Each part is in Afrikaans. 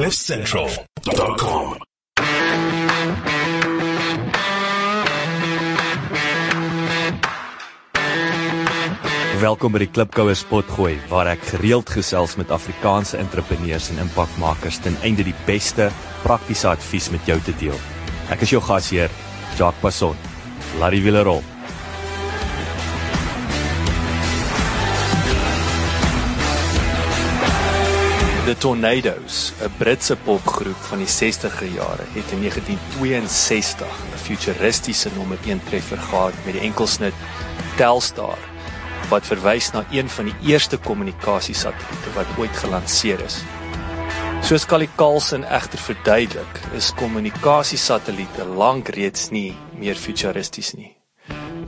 CliffCentral.com. Welkom by die Klipkoue Spotgooi waar ek gereeld gesels met Afrikaanse entrepreneurs en impakmakers ten einde die beste praktiese advies met jou te deel. Ek is jou gasheer, Jacques Passon. Laat die wiele rol. The Tornadoes, 'n Britse popgroep van die 60er jare, het in 1962 'n futuristiese nommer 1 treffer gehad met die enkelsnit Telstar wat verwys na een van die eerste kommunikasiesatelliete wat ooit gelanseer is. Soos Callie Carlson egter verduidelik, is kommunikasiesatelliete lank reeds nie meer futuristies nie.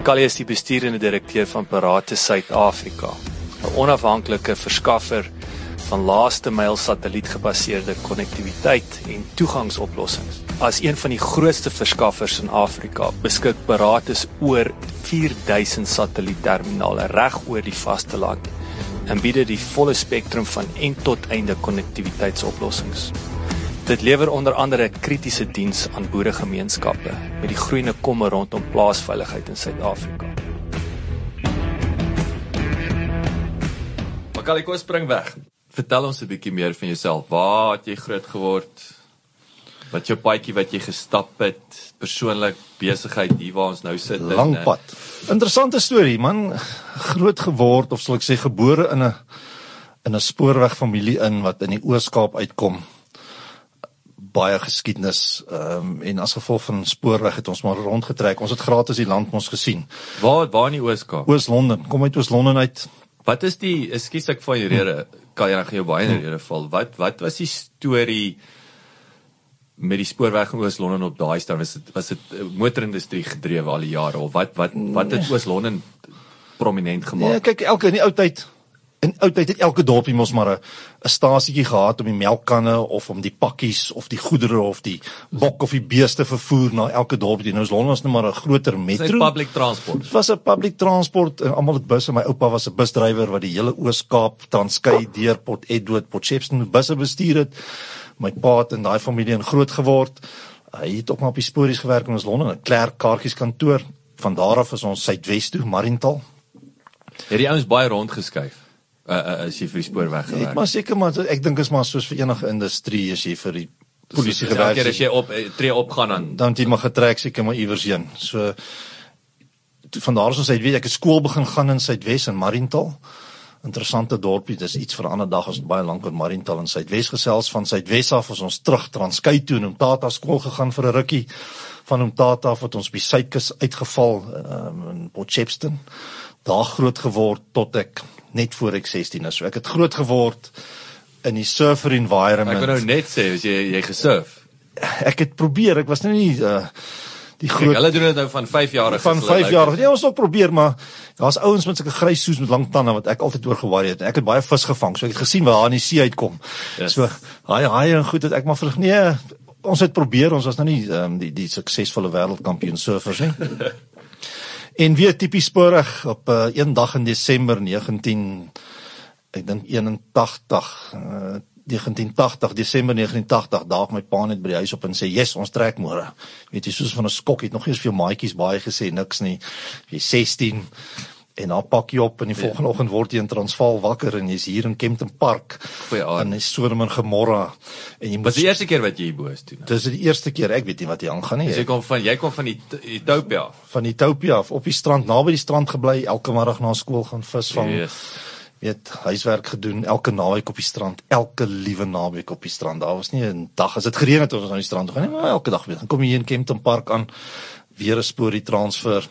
Callie is die bestuurende direkteur van Parate Suid-Afrika, 'n onafhanklike verskaffer van laaste myl satellietgebaseerde konnektiwiteit en toegangsoplossings. As een van die grootste verskaffers in Afrika, beskik Paratus oor 4000 satellietterminale reg oor die vasteland en bied die volle spektrum van end tot einde konnektiwiteitsoplossings. Dit lewer onder andere 'n kritiese diens aan boeregemeenskappe met die groeiende kommer rondom plaasveiligheid in Suid-Afrika. Makali kom spring weg. Vertel ons 'n bietjie meer van jouself. Waar het jy groot geword? Wat jou paadjie wat jy gestap het, persoonlik besigheid hier waar ons nou sit in lang pad. Interessante storie, man. Groot geword of sal ek sê gebore in 'n in 'n spoorwegfamilie in wat in die Oos-Kaap uitkom. Baie geskiedenis ehm um, en as gevolg van spoorweg het ons maar rondgetrek. Ons het gratis die land mos gesien. Waar waar in die Oos-Kaap? Oos-London. Kom uit Oos-London uit. Wat is die ekskuus ek van jou rede? Kan jy dan jou baie in rede val? Wat wat was die storie met die spoorweg in Oos-London op daai stadium? Was dit was dit motorindustrie gedrewe al die jare of wat wat wat het Oos-London prominent Nee, gemaak? kyk elke in die ou tyd in ou tyd het elke dorpie mos maar 'n stasietjie gehad om die melkkanne of om die pakkies of die goedere of die bok of die beeste vervoer na elke dorpie. Nou is Londen is nou maar 'n groter Dit is metro. public transport. Dit was 'n public transport en almal het busse. My oupa was 'n busdrywer wat die hele Oos-Kaap, Transkei, deur Port Edward, Port Shepstone busse bestuur het. My pa het in daai familie in groot geword. Hy het ook maar op die spoorries gewerk in ons Londen, 'n klerk kaartjies kantoor. Van daar af is ons Suidwes toe, Mariental. Het die ouens baie rondgeskuif. Uh, uh as jy vir die spoorweg Ek gewerk. maar seker maar ek dink is maar soos vir enige industrie as jy vir die polisie Elke keer gewerk as jy op eh, tree opgaan dan dan het jy maar getrek seker maar iewers heen. So van daar is ons uit weet ek het skool begin gaan in Suidwes in Mariental. Interessante dorpie, dis iets vir 'n ander dag ons het baie lank oor Mariental en Suidwes gesels van Suidwes af as ons terug Transkei toe en Umtata skool gegaan vir 'n rukkie. Van Umtata af het ons by Suidkus uitgeval um, in Potchefstroom. Daar groot geword tot ek net voor ek 16 is. So ek het groot geword in die surfer environment Ek wou nou net sê as jy jy gesurf. ek het probeer, ek was nou nie uh die groot hulle doen dit nou van 5 jaar van 5 jaar. Ja, ons het probeer, maar daar's ouens met sulke grys soes met lang tande wat ek altyd oor gewaai het. Ek het baie vis gevang, so ek het gesien waar daar in die see uitkom. Yes. So, haai haai en goed het ek maar vir nee, ons het probeer, ons was nou nie um, die die suksesvolle wêreldkampioen surfers nie. en weer tipies sporig op uh, een dag in Desember 19 ek dink 81 uh, 1980 Desember 1980 daag my pa net by die huis op en sê yes ons trek môre. Weet jy soos van 'n skok het nog eers vir maatjies baie gesê niks nie. Jy 16 en dan pak jy op en die volgende oggend word jy in Transvaal wakker en jy's hier in Kempton Park. Goeie aand. en is Sodom en Gomorra en jy moet die eerste keer wat jy hier bo is toe. dis die eerste keer. Ek weet nie wat hier aangaan nie. Jy Ek- kom van jy kom van die Ethiopia af. van Ethiopia af. Op die strand naby die strand gebly elke middag na skool gaan visvang Yes. weet huiswerk gedoen elke naweek op die strand elke liewe naweek op die strand. Daar was nie 'n dag as dit gereën het ons aan die strand toe gaan nie maar elke dag weer. Dan kom jy hier in Kempton Park aan weer 'n sporie transfer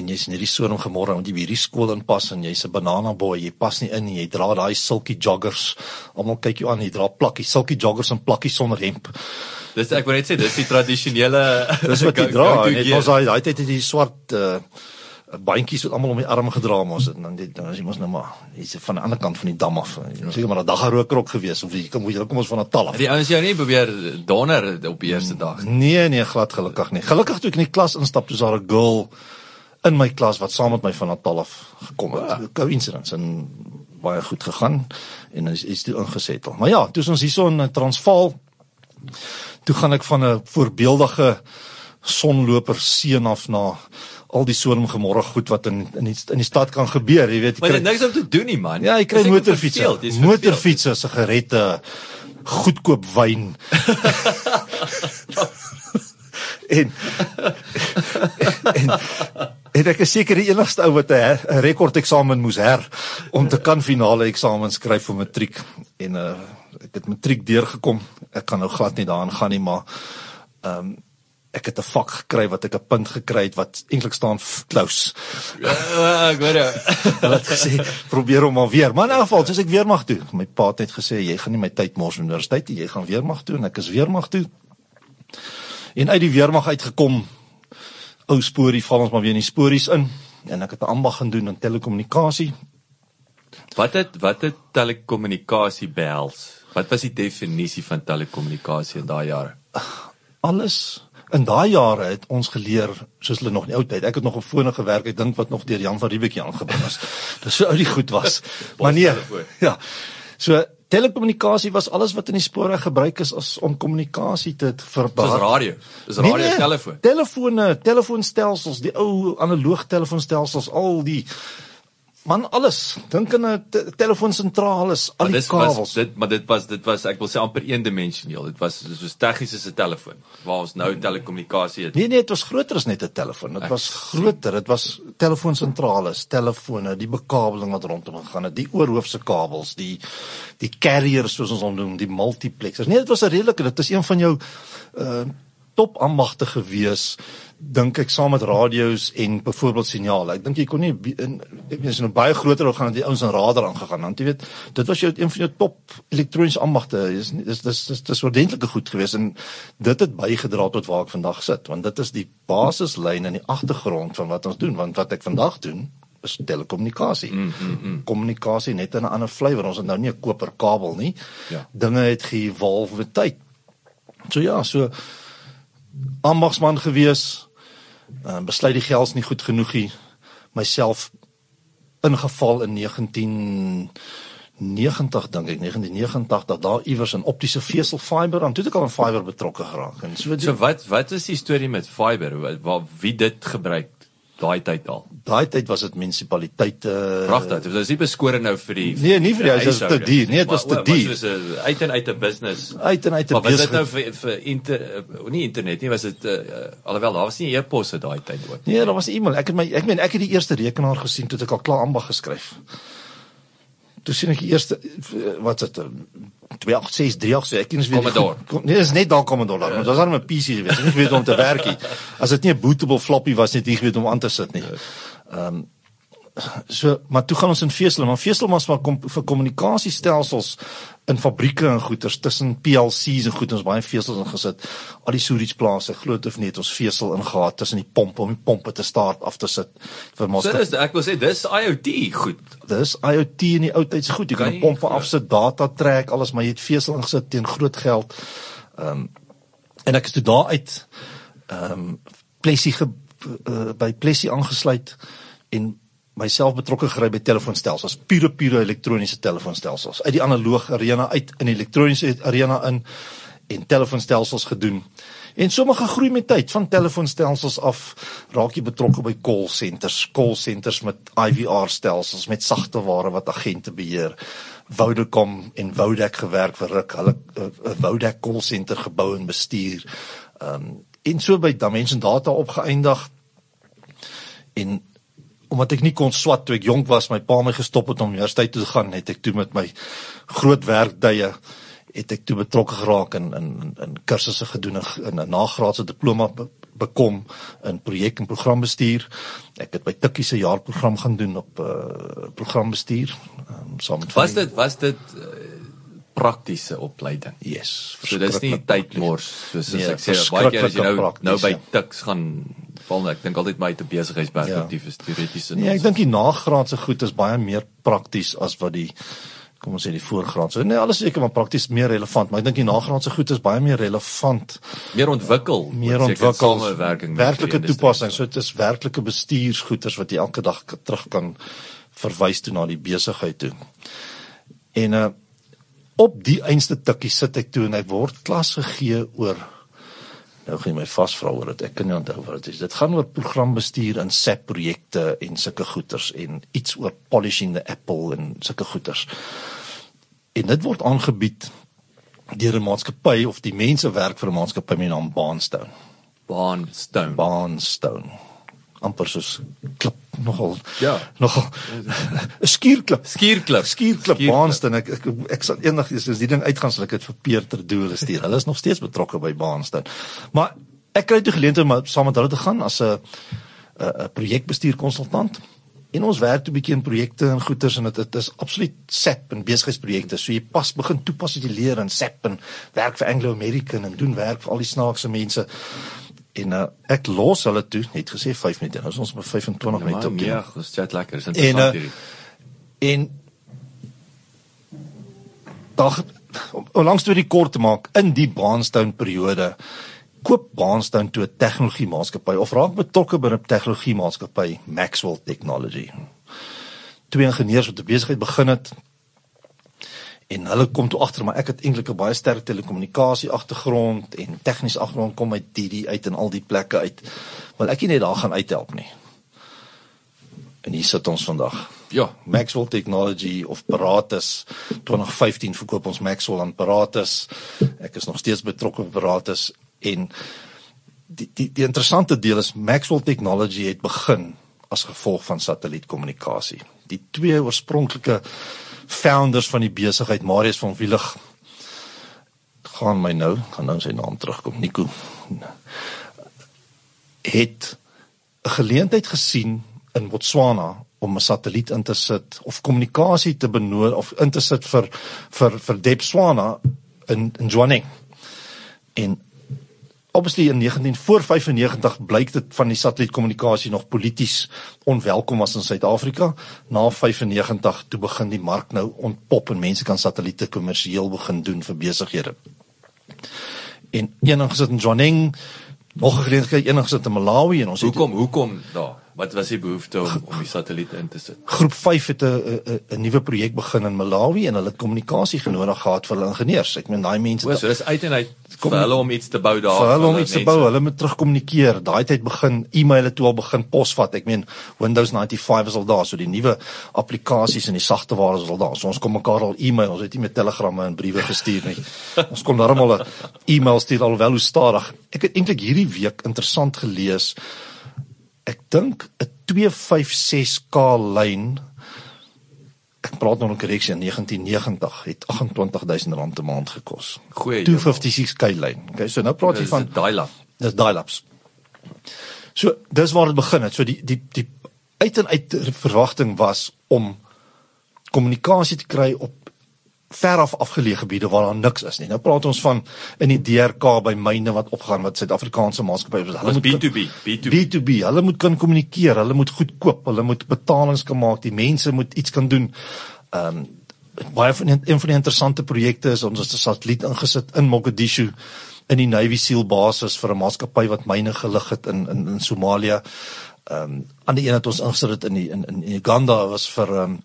en jy's in hierdie soorm gemorre want jy by hierdie skool inpas en jy's 'n banana boy jy pas nie in nie jy dra daai silky joggers. Almal kyk jou aan jy dra plakkie silky joggers en plakkie sonder hemp. Dis ek wou net sê dis die tradisionele dis wat jy dra net gear. ons daai daai tyd het jy swart uh bandjies wat almal om die arm gedra mos en dan dit dan as jy mos nou maar hier's van die ander kant van die dam af. Seker maar 'n dag rook gewees of jy kom jy kom ons van Natal af. Die ouens jou nie probeer donder op die eerste dag. Nee nee glad gelukkig nie. Gelukkig toe ek in die klas instap toe is daar 'n girl in my klas wat saam met my van Natal af gekom het. Wow. Coincidence en baie goed gegaan en is is toe ingesettel. Maar ja, toe ons hierso in Transvaal toe gaan ek van 'n voorbeeldige sonloper seun af na al die soortgemorre goed wat in in die, in die stad kan gebeur, jy weet. Maar jy niks om te doen nie man. Ja, jy kry motorfietsse. Motorfietsse, sigarette, goedkoop wyn. en, en en ek seker die enigste ou wat 'n rekord eksamen moes her om te kan finale eksamen skryf vir matriek en uh, ek het matriek deurgekom. Ek kan nou glad nie daaraan gaan nie, maar ehm um, ek het 'n vak gekry wat ek 'n punt gekry het wat eintlik staan close. Ja, ek. Hulle het gesê probeer hom maar weer. Maar in elk geval, soos ek weer mag toe. My pa het net gesê jy gaan nie my tyd mors universiteit nie. Jy gaan weer mag toe en ek is weer mag toe. En uit die weermag uitgekom ou sporie val ons maar weer in die spories in en ek het 'n ambag gaan doen in telekommunikasie. Wat het wat het telekommunikasie behels? Wat was die definisie van telekommunikasie in daai jare? Alles in daai jare het ons geleer soos hulle nog in die ou tyd. Ek het nog op fone gewerk. Ek dink wat nog deur Jan van Riebeeck aangebring is. Dis so oud die goed was. maar nee. Ja. So telekommunikasie was alles wat in die spore gebruik is as om kommunikasie te verbaar. Dis radio. Dis radio nee, nee, telefoon. Telefone, telefoonstelsels, die ou analoog telefoonstelsels, al die Man alles. Dink aan 'n te telefoonsentrale, al die kabels. Was, dit maar dit was dit was ek wil sê amper eendimensioneel. Dit was soos tegnies as 'n telefoon waar ons nou telekommunikasie het. Nee nee, dit was groter as net 'n telefoon. Dit was groter. Dit was telefoonsentrale, telefone, die bekabeling wat rondom gegaan het, die oorhoofse kabels, die die carriers soos ons hom noem, die multiplexers. Nee, dit was 'n redelike, dit is een van jou uh top aanmagte gewees dink ek saam met radio's en byvoorbeeld signaal. Ek dink jy kon nie in ek weet jy nou baie groter gaan dat die ouens aan radar aangegaan want jy weet dit was jou een van jou top elektroniese aanmagte. Dis dis dis dis dis ordentlike goed geweest en dit het bygedra tot waar ek vandag sit want dit is die basislyn in die agtergrond van wat ons doen want wat ek vandag doen is telekommunikasie. Mm, mm, mm. Kommunikasie net in 'n ander flavour. Ons het nou nie 'n koper kabel nie. Ja. Dinge het geëvolve met tyd. So ja, so ambagsman gewees. Uh, besluit die geld is nie goed genoeg nie myself ingeval in 1990 dink ek 1989 daar iewers 'n optiese vesel fiber aan toe ek al aan fiber betrokke geraak en so, so wat wat is die storie met fiber? Wat wie dit gebruik daai tyd al. Daai tyd was dit munisipaliteite. Pragtig. Dit was nie beskore nou vir die Nee, nie vir die huis, dit was te duur. Nee, dit was te duur. Dit was 'n uit en uit 'n business. Uit en uit 'n business. Maar was dit nou vir vir inter uh, nie internet nie, was dit uh, alhoewel daar was nie e-posse daai tyd ook. Nee, daar was e-mail. Ek het my ek meen ek het die eerste rekenaar gesien toe ek al klaar ambag geskryf. Toe sien ek die eerste wat dit 2863 so ek ken is weer Commodore. Nee, dis net daar Commodore, maar dit was net 'n PC gewees. Ek weet om te werk nie. As dit nie 'n bootable floppy was net nie, ek weet om aan te sit nie. Ehm um, so maar toe gaan ons in Feesel, maar Feesel was maar kom vir kommunikasiestelsels in fabrieke en goederes tussen PLC's en goed ons baie vesels ingesit. Al die storage plase, groot of net ons vesel ingehaat tussen die pompe om die pompe te start af te sit vir mos. So dis ek wil sê dis IoT goed. Dis IoT in die ou tyd se goed. Jy kan, kan pompe afsit, data trek, alles maar jy het vesel ingesit teen groot geld. Ehm um, en ek is toe daar uit ehm um, Plessie uh, by Plessie aangesluit en myself betrokke gery by telefoonstelsels, pure pure elektroniese telefoonstelsels. Uit die analoog arena uit in die elektroniese arena in en telefoonstelsels gedoen. En sommige groei met tyd van telefoonstelsels af raak jy betrokke by call centers, call centers met IVR stelsels met sagte ware wat agente beheer. Vodacom en Vodacom gewerk vir ruk. Hulle 'n uh, Vodacom call center gebou en bestuur. Ehm um, en so by Dimension Data opgeëindig. En omdat ek nie kon swat toe ek jonk was, my pa my gestop het om universiteit toe te gaan, het ek toe met my groot werkduie het ek toe betrokke geraak in in in kursusse gedoen in 'n nagraadse diploma be, bekom in projek en programbestuur. Ek het by Tikkie se jaarprogram gaan doen op uh programbestuur um, saam met Was dit was dit uh, praktiese opleiding? Yes. So dis nie tydmors soos nee, ek sê baie keer as jy nou nou by Tiks gaan val ek dink altyd my te besigheidsperspektief ja. is teoreties. Nee, ek dink die nagraadse goed is baie meer prakties as wat die kom ons sê die voorgraadse. Nee, alles seker maar prakties meer relevant, maar ek dink die nagraadse goed is baie meer relevant, meer ontwikkel, meer ontwikkel samewerking, werklike toepassing. So dit is werklike bestuursgoeders wat jy elke dag terug kan verwys toe na die besigheid toe. En uh op die einste tikkie sit ek toe en ek word klas gegee oor nou gaan jy my vasvra oor dit. Ek kan nie onthou wat dit is. Dit gaan oor programbestuur en SAP projekte en sulke goeters en iets oor polishing the apple en sulke goeters. En dit word aangebied deur 'n maatskappy of die mense werk vir 'n maatskappy met die naam Baanstone. Baanstone. Baanstone. Amper soos klip nogal. Ja. Nogal 'n skuurklip. Skuurklip Skierklip. Baanstone. Ek ek, ek sal eendag as die ding uitgaan sal ek dit vir Peter Doele stuur. Hulle is nog steeds betrokke by Baanstone. Maar ek kry toe geleentheid om saam met hulle te gaan as 'n 'n 'n projekbestuurkonsultant. En ons werk toe bietjie in projekte en goeders en dit dit is absoluut SAP en besigheidsprojekte. So jy pas begin toepas wat jy leer in SAP en werk vir Anglo American en doen werk vir al die snaakse mense. En uh, ek los hulle toe, net gesê 5 minute. Nou is ons by 25 Ja, minute op die ja, dis chat lekker. Dis En, interessant uh, hierdie. En dag om langs toe die kort te maak in die Baanstone periode koop Baanstone toe 'n tegnologie maatskappy of raak betrokke by 'n tegnologie maatskappy Maxwell Technology. Twee ingenieurs wat 'n besigheid begin het en hulle kom toe agter maar ek het eintlik 'n baie sterk telekommunikasie agtergrond en tegniese agtergrond kom uit die uit en al die plekke uit. Wil ek nie net daar gaan uithelp nie. En hier sit ons vandag. Ja, Maxwell Technology of Paratus 2015 verkoop ons Maxwell aan Paratus. Ek is nog steeds betrokke by Paratus en die die die interessante deel is Maxwell Technology het begin as gevolg van satellietkommunikasie. Die twee oorspronklike founders van die besigheid, Marius van Wielig gaan my nou, gaan nou sy naam terugkom, Nico. Het 'n geleentheid gesien in Botswana om 'n satelliet in te sit of kommunikasie te benodig of in te sit vir vir vir Debswana in in Johannesburg. En obviously in 19 voor 95 blyk dit van die satellietkommunikasie nog polities onwelkom was in Suid-Afrika. Na 95 toe begin die mark nou ontpop en mense kan satelliete kommersieel begin doen vir besighede. En een gesit in Johannesburg, nog 'n geleentheid een gesit in Malawi en ons het hoekom hoekom daar? Wat was die behoefte om om die satelliete in te sit? Groep 5 het 'n 'n nuwe projek begin in Malawi en hulle het kommunikasie genodig gehad vir hulle ingenieurs. Ek meen daai mense O, so dis uit en uit Kom- vir hulle om iets te bou daar. vir hulle om iets te mense. bou, hulle moet terugkommunikeer. Daai tyd begin e-maile toe al begin posvat. Ek meen Windows 95 is al daar, so die nuwe applikasies en die sagteware is al daar. So ons kom mekaar al e-mail, ons het nie met telegramme en briewe gestuur nie. ons kon darm al 'n e-mail stuur alhoewel hoe stadig. Ek het eintlik hierdie week interessant gelees. Ek dink 'n 256K lyn ek praat nou 'n korreksie in 1990 het 28000 rand 'n maand gekos. Goeie 256K lyn. Okay, so nou praat jy van dial-up. dis dial-ups. So dis waar dit begin het. So die die die uit en uit verwagting was om kommunikasie te kry op ver af afgeleë gebiede waar daar niks is nie. Nou praat ons van in die DRK by myne wat opgaan wat Suid-Afrikaanse maatskappye is. Was moet B2B, B2B. B2B. Hulle moet kan kommunikeer, hulle moet goed koop, hulle moet betalings kan maak, die mense moet iets kan doen. Ehm um, baie van die, een van die interessante projekte is ons het 'n satelliet ingesit in Mogadishu in die Navy SEAL basis vir 'n maatskappy wat myne gelig het in in in Somalia. Ehm um, aan die een het ons ingesit dit in die in in Uganda was vir ehm um,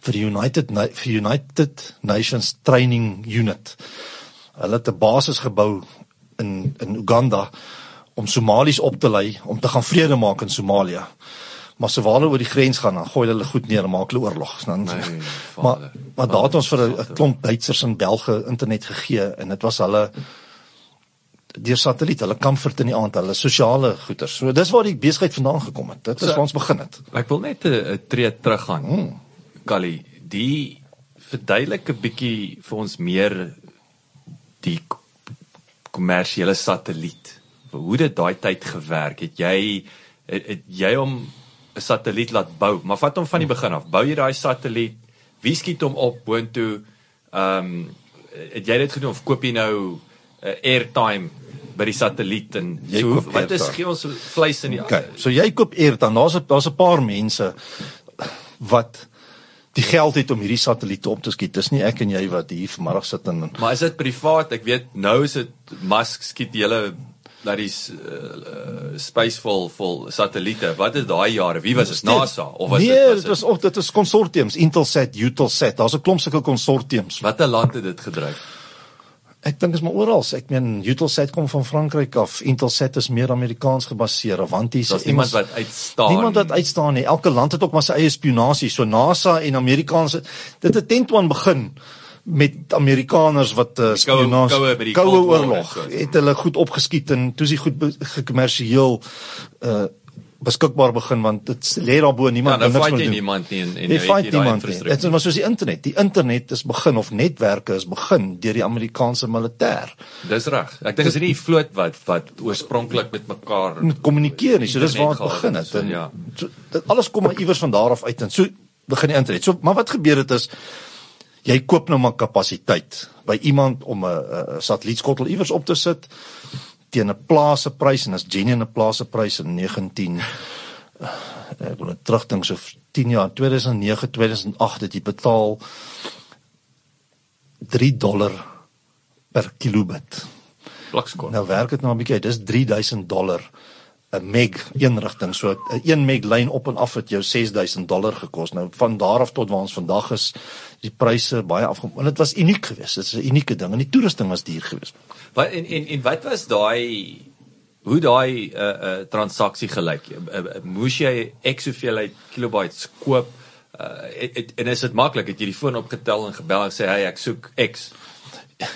vir die United vir United Nations Training Unit. Hulle het 'n basis gebou in in Uganda om Somaliërs op te lei om te gaan vrede maak in Somalië. Maar so waar hulle oor die grens gaan, dan gooi hulle goed neer en maak hulle oorlog. Dan Nee, maar vader. maar daar het ons vir 'n klomp Duitsers en Belge internet gegee en dit was hulle deur satelliet, hulle comfort in die aand, hulle sosiale goeder. So dis waar die besigheid vandaan gekom het. Dit is So- waar ons begin het. Ek wil net 'n 'n tree teruggaan. Hmm. Kali, die verduidelik 'n bietjie vir ons meer die kommersiële satelliet. Hoe dit daai tyd gewerk het. Jy het, het jy hom 'n satelliet laat bou, maar vat hom van die begin af. Bou jy daai satelliet? Wie skiet hom op boontoe? Ehm um, het jy dit gedoen of koop jy nou 'n uh, airtime by die satelliet en Jy so, koop wat is airtime. gee ons vleis in die Okay, so jy koop airtime. Daar's daar's 'n paar mense wat die geld het om hierdie satelliete op te skiet. Dis nie ek en jy wat hier vanmiddag sit en Maar is dit privaat? Ek weet nou is dit Musk skiet die hele dat die uh, space vol vol satelliete. Wat is daai jare? Wie was dit? NASA of was nee, dit Nee, dit was of dit is konsortiums, Intelsat, Eutelsat. Daar's 'n klomp sulke konsortiums. Watter land het dit gedryf? Ek dink is maar oral. Ek meen Eutelsat kom van Frankryk af. Intelsat is meer Amerikaans gebaseer. Avanti is Daar's niemand wat uitstaan. Niemand wat uitstaan nie. Elke land het ook maar sy eie spionasie. So NASA en Amerikaanse dit het teen toe begin met Amerikaners wat uh, spionasie koue die koue oorlog het hulle goed opgeskiet en toe is die goed gekommersieel uh beskikbaar begin want dit lê daar bo niemand ja, niks meer doen. niemand nie en en jy weet niemand nie. Dit is maar soos die internet. Die internet is begin of netwerke is begin deur die Amerikaanse militêr. Dis reg. Ek dink is nie vloot wat wat oorspronklik met mekaar kommunikeer nie. So dis waar dit begin het. En, ja. So, dit alles kom maar iewers van daar af uit en so begin die internet. So maar wat gebeur het is jy koop nou maar kapasiteit by iemand om 'n satellietskottel iewers op te sit teen 'n plase prys en as Jenny 'n plase prys in 19 ek wil terugdink so 10 jaar 2009 2008 het jy betaal 3 dollar per kilobit. Flakskot. Nou werk dit nou 'n bietjie, dis 3000 dollar 'n meg een rigting. So 'n 1 meg lyn op en af het jou 6000 dollar gekos. Nou van daar af tot waar ons vandag is, die pryse baie afgekom. En dit was uniek geweest. Dit is 'n unieke ding en die toerusting was duur geweest. Wat en en en wat was daai hoe daai uh, uh, transaksie gelyk? Uh, uh, moes jy ek soveel uit kilobytes koop? Uh, et, et, en is dit maklik? Het jy die foon opgetel en gebel en sê hey, ek soek X?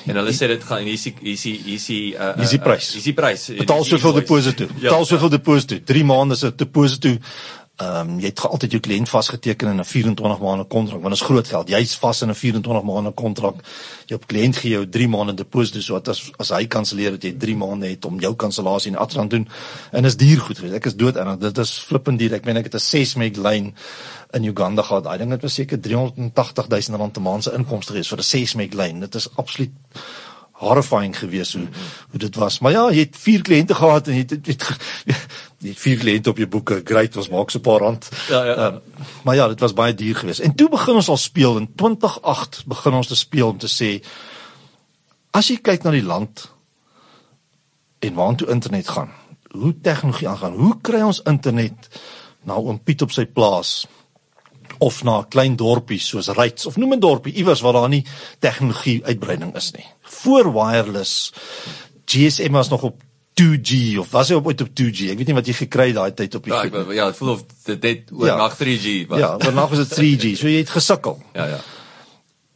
En hulle sê dit gaan hier is hier is hier is hier is die prys. Die. Betaal soveel deposito. Ja. Betaal soveel deposito. 3 maande se deposito. Ehm um, jy het altyd jou kliënt vasgeteken in 'n 24 maande kontrak want dit is groot geld. Jy's vas in 'n 24 maande kontrak. Jou kliënt gee jou 3 maande deposito so dat as as hy kanselleer dat jy 3 maande het om jou kansellasie en afstand doen. En is duur goed. Ek is dood en dit is flippend duur. Ek meen ek het 'n 6 meg lyn in Uganda gehad. Daai ding het was seker 380 000 rand 'n maand se inkomste gewees vir 'n 6 meg lyn. Dit is absoluut horrifying geweest hoe hoe dit was. Maar ja, jy het vier kliënte gehad en jy het, het, het, het vier kliënte op jou boeke. Great, ons maak so 'n paar rand. Ja ja. Uh, maar ja, dit was baie duur geweest. En toe begin ons al speel in 2008 begin ons te speel om te sê as jy kyk na die land en waartoe internet gaan, hoe tegnologie aangaan, hoe kry ons internet na oom Piet op sy plaas? of na 'n klein dorpie soos Ryds of noem 'n dorpie iewers waar daar nie tegnologie uitbreiding is nie. Voor wireless GSM was nog op 2G of was hy op op 2G? Ek weet nie wat jy gekry daai tyd op die Ja, ek, ja, dit voel of dit oor ja, na 3G was. Ja, oor na was dit 3G. So jy het gesukkel. Ja, ja.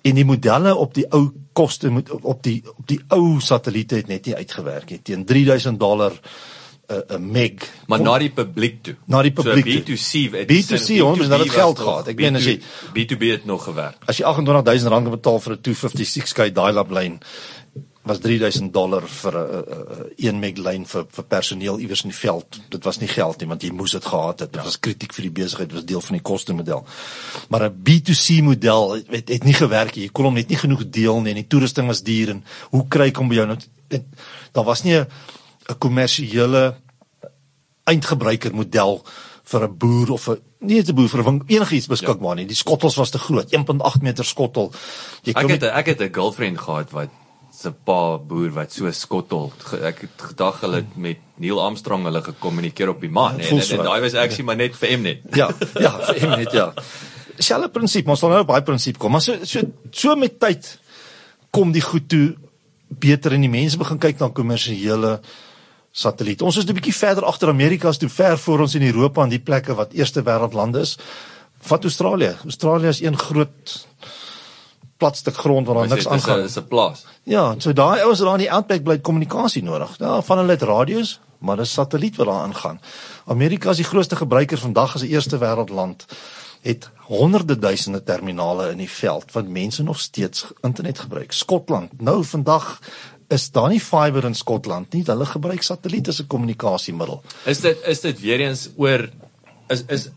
En die modelle op die ou koste moet op die op die ou satelliete het net nie uitgewerk nie. Teen 3000 dollar 'n meg maar na die publiek toe. Na die publiek. So B2C het B2C ons het dit geld gehad. Ek meen as jy B2B het nog gewerk. As jy 28000 rand betaal vir 'n 256k dial-up lyn was 3000 dollar vir 'n 1 meg lyn vir vir personeel iewers in die veld. Dit was nie geld nie want jy moes dit gehad het. Dit ja. was kritiek vir die besigheid, was deel van die koste model. Maar 'n B2C model het, het nie gewerk nie. Jy kon hom net nie genoeg deel nie en die toerusting was duur en hoe kry ek hom by jou nou? Daar was nie 'n 'n kommersiële eindgebruiker model vir 'n boer of 'n nie 'n boer vir 'n enigiets beskikbaar ja. nie. Die skottels was te groot, 1.8 meter skottel. Jy ek het ek het 'n girlfriend gehad wat se pa boer wat so skottel. Ek het gedag hulle het met Neil Armstrong hulle gekommunikeer op die maan ja, en, en, en daai was actually maar net vir Mnet. Ja, ja, vir Mnet ja. Selfe prinsip, ons sal nou baie prinsip kom, maar so so so met tyd kom die goed toe beter en die mense begin kyk na kommersiële satelliet. Ons is 'n bietjie verder agter Amerika as toe ver voor ons in Europa en die plekke wat eerste wêreld lande is. Vat Australië. Australië is een groot plat stuk grond waar daar niks aangaan. Dit is 'n plaas. Ja, so daai ouens het daar in die outback bly kommunikasie nodig. Ja, van hulle het radio's, maar dis satelliet wat daar aangaan. Amerika is die grootste gebruiker vandag as 'n eerste wêreld land het honderde duisende terminale in die veld wat mense nog steeds internet gebruik. Skotland, nou vandag is daar nie fiber in Skotland nie. Hulle gebruik satelliet as 'n kommunikasiemiddel. Is dit is dit weer eens oor is is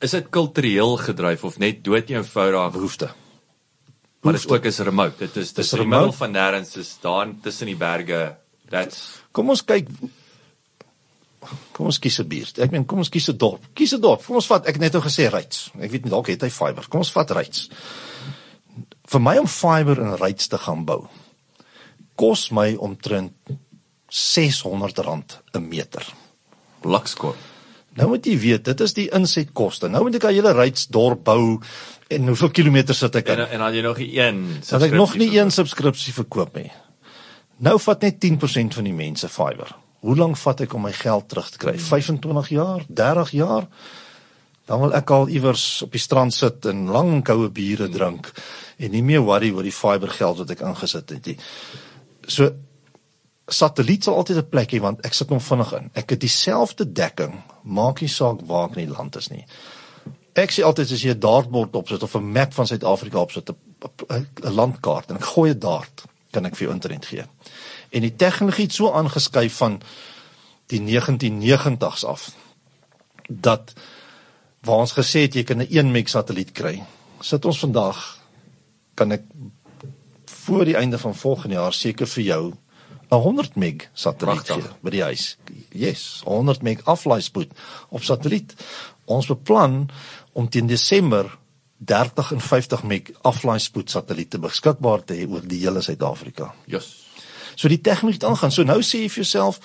is dit kultureel gedryf of net dood eenvoudig behoefte? Maar dit is ook is remote. Dit is dis remote van nêrens is daar tussen die berge. That's Kom ons kyk Kom ons kies 'n buurt. Ek meen kom ons kies 'n dorp. Kies 'n dorp. Kom ons vat ek het net nou gesê Ryds. Ek weet nie dalk het hy fiber. Kom ons vat Ryds. Vir my om fiber in Ryds te gaan bou kos my omtrent R600 'n meter. Lakskop. Nou moet jy weet, dit is die insetkoste. Nou moet ek 'n hele reitsdorp bou en hoeveel kilometers sit ek En in? en dan jy nog nie een. Dat ek nog nie subskripsie een subskripsie verkoop nie. Nou vat net 10% van die mense fiber. Hoe lank vat ek om my geld terug te kry? 25 jaar, 30 jaar? Dan wil ek al iewers op die strand sit en lang koue biere drink en nie meer worry oor die fiber geld wat ek ingesit het nie. So satelliet sal altyd 'n plek hê want ek sit hom vinnig in. Ek het dieselfde dekking, maak nie saak waar ek in die land is nie. Ek sê altyd as jy 'n dartbord opsit of 'n map van Suid-Afrika opsit, 'n landkaart en ek gooi 'n dart, kan ek vir jou internet gee. En die tegnologie het so aangeskuif van die 1990s af dat waar ons gesê het jy kan 'n 1 meg satelliet kry. Sit ons vandag kan ek voor die einde van volgende jaar seker vir jou 'n 100 meg satelliet gee by die huis. Yes, 100 meg aflaaispoed op satelliet. Ons beplan om teen Desember 30 en 50 meg aflaaispoed satelliete beskikbaar te hê oor die hele Suid-Afrika. Yes. So die tegnologie het aangaan. So nou sê jy vir jouself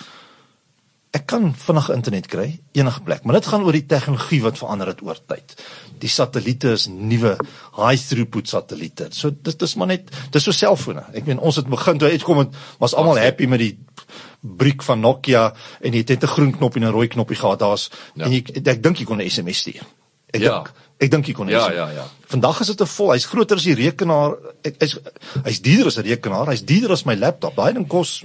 ek kan vinnig internet kry enige plek, maar dit gaan oor die tegnologie wat verander het oor tyd. Die satelliete is nuwe high throughput satelliete. So dit is maar net dis so selfone. Ek meen ons het begin toe uitkom het was almal happy met die briek van Nokia en jy het net 'n groen knop en 'n rooi knoppie gehad. Daar's Ja. ja. en jy, ek dink jy kon 'n SMS stuur. Ek Ja. dink ek dink jy kon 'n Ja, SMS ja, ja. Vandag is dit 'n vol. Hy's groter as die rekenaar. Ek hy's hy's duurder as 'n rekenaar. Hy's duurder as my laptop. Daai ding kos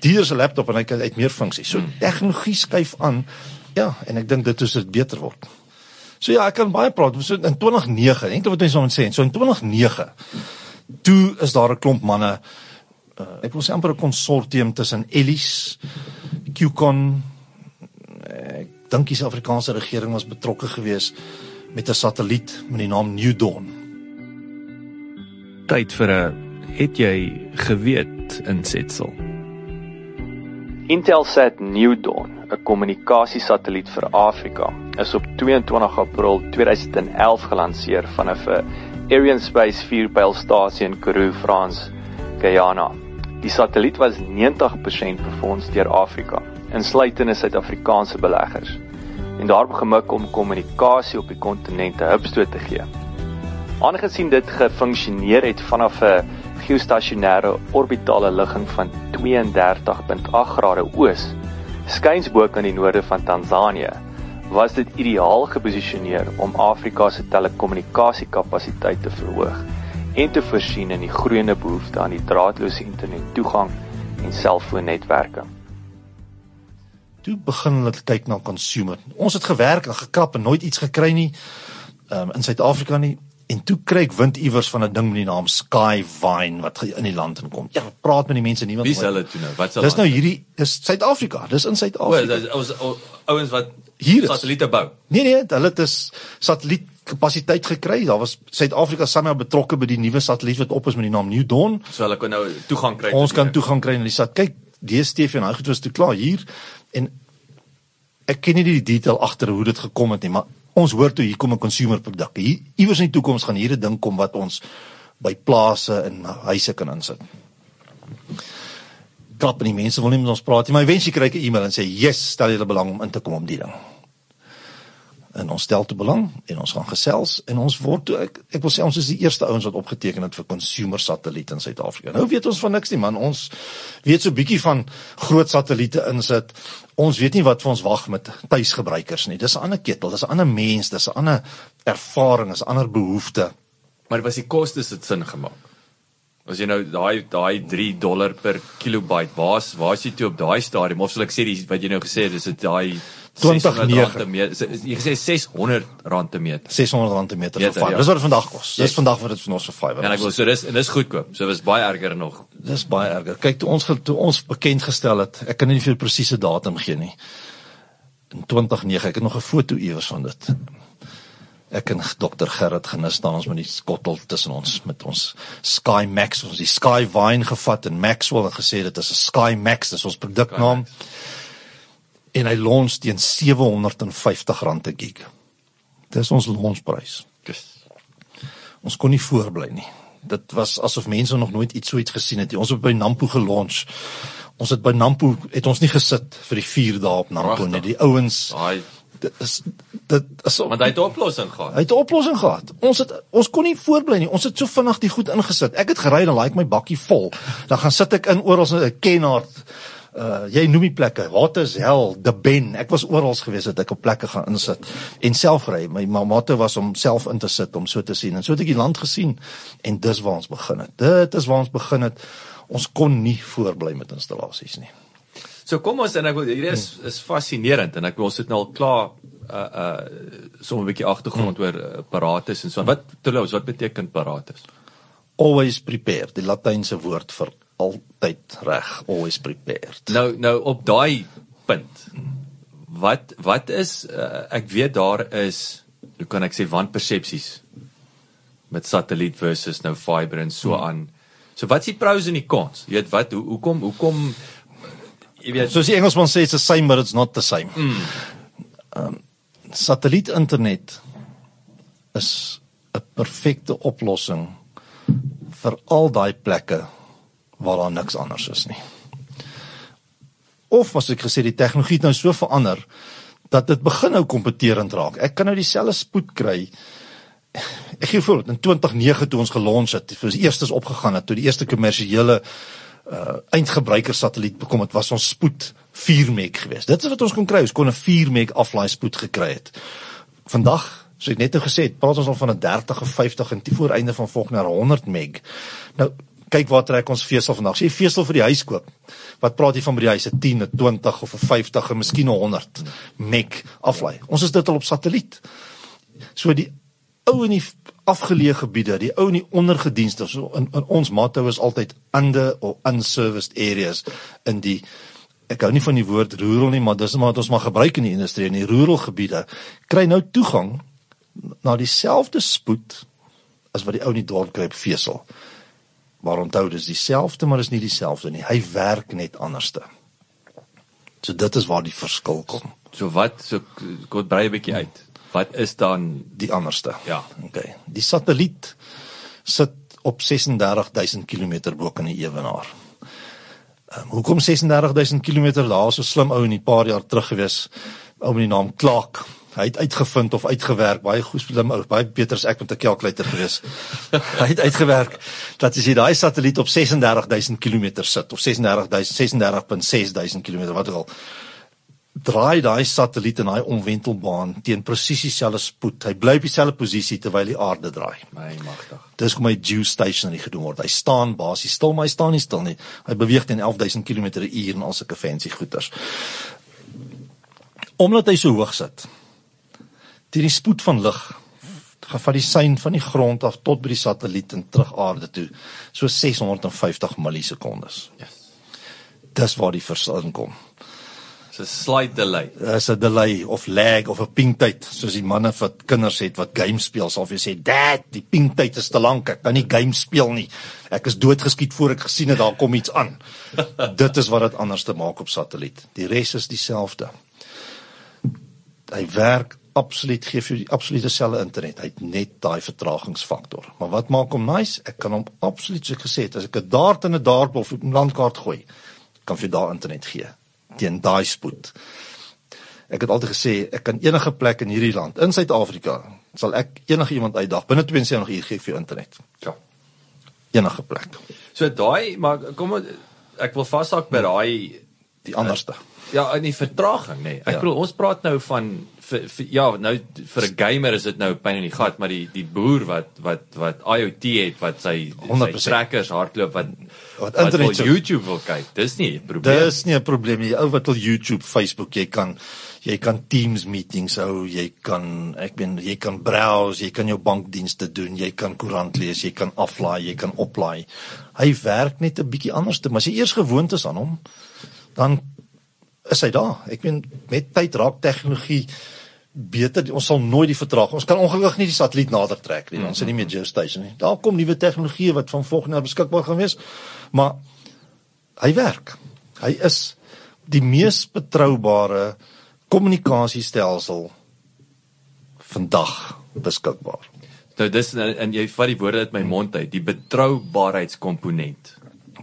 duurder 'n laptop en hy kan uit meer funksies. So Hmm. tegnologie skuif aan. Ja, en ek dink dit is dit beter word. So ja, ek kan baie praat. So in 2009, ek dink wat mense moet sê, so in 2009 toe is daar 'n klomp manne uh, ek wil sê amper 'n konsortium tussen Ellis, Qcon, ek dink die Suid-Afrikaanse regering was betrokke geweest met 'n satelliet met die naam New Dawn. Tyd vir 'n het jy geweet insetsel. Intelsat New Dawn, 'n kommunikasiesatelliet vir Afrika, is op 22 April 2011 gelanseer vanaf 'n Ariane Space vuurpylstasie in Karoo, Frans, Guyana. Die satelliet was 90% befonds deur Afrika, insluitende Suid-Afrikaanse beleggers, en daarop gemik om kommunikasie op die kontinent 'n hupstoot te gee. Aangesien dit gefunksioneer het vanaf 'n geostasionêre orbitale ligging van 32.8 grade oos, skuins bo kan die noorde van Tansanië, was dit ideaal geposisioneer om Afrika se telekommunikasiekapasiteit te verhoog en te voorsien in die groeiende behoefte aan die draadloose internettoegang en selfoonnetwerke. Toe begin hulle kyk na consumer. Ons het gewerk en gekrap en nooit iets gekry nie um, in Suid-Afrika nie. En toe kry ek wind iewers van 'n ding met die naam Skyvine wat ge- in die land inkom. Ja, praat met die mense nie want Wie is hulle toe nou? Wat is Dis nou hierdie dis Suid-Afrika. Dis in O, Suid-Afrika. dis ons ouens wat Hier is. satelliete bou. Nee nee, hulle het dus satellietkapasiteit gekry. Daar was Suid-Afrika saam betrokke by die nuwe satelliet wat op is met die naam New Dawn. So hulle kan nou toegang kry. Ons kan toegang kry na die sat. Kyk, DStv en hy goed was toe klaar hier en ek ken nie die detail agter hoe dit gekom het nie, maar ons hoor toe hier kom 'n consumer produk. Hier iewers in die toekoms gaan hier 'n ding kom wat ons by plase en huise kan insit. Klap en die mense wil nie met ons praat nie, maar eventueel kry ek 'n e-mail en sê, "Yes, stel julle belang om in te kom om die ding." En ons stel te belang en ons gaan gesels en ons word toe ek ek wil sê ons is die eerste ouens wat opgeteken het vir consumer satelliet in Suid-Afrika. Nou weet ons van niks nie man. Ons weet so bietjie van groot satelliete insit. Ons weet nie wat vir ons wag met tuisgebruikers nie. Dis 'n ander ketel, dis 'n ander mens, dis 'n ander ervaring, dis 'n ander behoefte. Maar was die kostes dit sin gemaak? As jy nou daai daai 3 dollar per kilobyte, waar's waar's jy toe op daai stadium of sal ek sê die wat jy nou gesê het, is dit daai 2009. rand 'n meter. Jy gesê 600 rand 'n meter. 600 rand per meter vir fiber. Dis wat dit vandag kos. Dis vandag wat dit vir ons vir fiber. En ek wil so dis en dis goedkoop. So was baie erger nog. Dis baie erger. Kyk, toe ons toe ons bekend gestel het, ek kan nie vir 'n presiese datum gee nie. In 2009, ek het nog 'n foto iewers van dit. Ek en Dr Gerrit Genis staan ons met die skottel tussen ons met ons Sky Max, ons die Sky Vine gevat en Maxwell en gesê dit is 'n Sky Max, dis ons produknaam. En hy launch teen R750 'n gig. Dis ons launchprys. Dis Ons kon nie voorbly nie. Dit was asof mense nog nooit iets so iets gesien het nie. Ons het by Nampo gelons. Ons het by Nampo het ons nie gesit vir die 4 dae op Nampo nie. Die ouens Daai dit is dit is want hy het 'n oplossing gehad. Hy het 'n oplossing gehad. Ons het ons kon nie voortbly nie. Ons het so vinnig die goed ingesit. Ek het gery dan laai ek my bakkie vol. Dan gaan sit ek in oral so 'n Kenhardt uh jy noem die plekke. Wat is hel? De Ben. Ek was oral gewees dat ek op plekke gaan insit en self ry. My mamma was om self in te sit om so te sien. En so het ek die land gesien en dis waar ons begin het. Dit is waar ons begin het. Ons kon nie voortbly met installasies nie. So kom ons en ek wil hierdie is is fascinerend en ek wil ons het nou al klaar uh uh sommer 'n bietjie agtergrond hmm. oor uh, paratus en so. Wat Toulouse, wat beteken paratus? Always prepared, die latynse woord vir altyd reg, always prepared. Nou nou op daai punt. Wat wat is uh, ek weet daar is hoe kan ek sê wanpersepsies met satelliet versus nou fiber en so aan. Hmm. So wat is die pros en die cons? Jy weet wat hoe hoekom hoekom jy weet soos die Engelsman sê it's the same but it's not the same. Mm. Um, satelliet internet is 'n perfekte oplossing vir al daai plekke waar daar niks anders is nie. Of was ek gesê die tegnologie het nou so verander dat dit begin nou kompeterend raak. Ek kan nou dieselfde spoed kry. Ek gee voorbeeld in 2009 toe ons gelons het, vir die eerstes opgegaan het, toe die eerste kommersiële uh eindgebruiker satelliet bekom het, was ons spoed 4 meg geweest. Dit is wat ons kon kry. Ons kon 'n 4 meg aflaai spoed gekry het. Vandag, so ek net nou gesê het, praat ons al van 'n 30 of 50 en die vooreinde van volgende jaar 100 meg. Nou kyk waar trek ons vesel vandag. As jy vesel vir die huis koop, wat praat jy van by die huis? 'n 10, 'n 20 of 'n 50 en miskien 'n 100 meg aflaai. Ons is dit al op satelliet. So die ou in die afgeleë gebiede, die ou in die ondergedienste, so in, in ons motto is altyd under or unserviced areas in die ek hou nie van die woord rural nie, maar dis maar wat ons maar gebruik in die industrie in die rural gebiede kry nou toegang na dieselfde spoed as wat die ou in die dorp kry op vesel. Maar onthou dis dieselfde, maar is nie dieselfde nie. Hy werk net anderste. So dit is waar die verskil kom. So wat so kom brei 'n bietjie uit. Wat is dan die anderste? Ja. Okay. Die satelliet sit op 36000 km bo kan die ewenaar. Um, hoekom 36000 km daar so slim ou in 'n paar jaar terug gewees ou met die naam Clark. Hy het uitgevind of uitgewerk baie goed slim ou, baie beter as ek met 'n kalkulator gewees. hy het uitgewerk dat as jy daai satelliet op 36000 km sit of 36000 36.6000 km wat ook al draai daai satelliet in daai omwentelbaan teen presies dieselfde spoed. Hy bly op dieselfde posisie terwyl die aarde draai. My magtig. Dis hoe my geostationary gedoen word. Hy staan basies stil, maar hy staan nie stil nie. Hy beweeg teen 11000 km/h en al sulke fancy goeters. Omdat hy so hoog sit. Teen die spoed van lig van die sein van die grond af tot by die satelliet en terug aarde toe. So 650 millisekondes. Yes. Dis waar die verskil kom. 'n slight delay. Dis 'n delay of lag of 'n pinktyd, soos die manne wat kinders het wat games speel, sal vir sê, "Dad, die pinktyd is te lank. Ek kan nie games speel nie. Ek is doodgeskiet voor ek gesien het daar kom iets aan." dit is wat dit anders te maak op satelliet. Die res is dieselfde. Hy werk absoluut gee vir die absolute selfde internet. Hy het net daai vertragingsfaktor. Maar wat maak hom nice? Ek kan hom absoluut so gesê het as ek 'n dart in 'n dartbal of 'n landkaart gooi, kan vir daai internet gee teen daai spoed. Ek het altyd gesê ek kan enige plek in hierdie land, in Suid-Afrika, sal ek enige iemand uitdag binne 72 uur gee vir internet. Ja. Enige plek. So daai maar kom ek wil vashak by daai die anderste. Ja, in die vertraging nê. Nee. Ek ja. bedoel ons praat nou van vir, vir ja, nou vir 'n gamer is dit nou pyn in die gat, maar die die boer wat wat wat IoT het wat sy 100%. sy trackers hardloop wat wat internet wat YouTube wil kyk. Dis nie 'n probleem. Dis nie 'n probleem nie. Ou wat wil YouTube, Facebook, jy kan jy kan Teams meetings hou, jy kan ek ben jy kan browse, jy kan jou bankdienste doen, jy kan koerant lees, jy kan aflaai, jy kan oplaai. Hy werk net 'n bietjie anders te, maar as jy eers gewoond is aan hom, dan is hy daar. Ek meen met tyd raak tegnologie beter. Ons sal nooit die vertraging ons kan ongelukkig nie die satelliet nader trek nie. Ons het nie meer geostation nie. Daar kom nuwe tegnologie wat van volgende jaar beskikbaar gaan wees maar hy werk. Hy is die mees betroubare kommunikasiestelsel vandag beskikbaar. Nou dis en jy vat die woorde uit my mond uit. Die betroubaarheidskomponent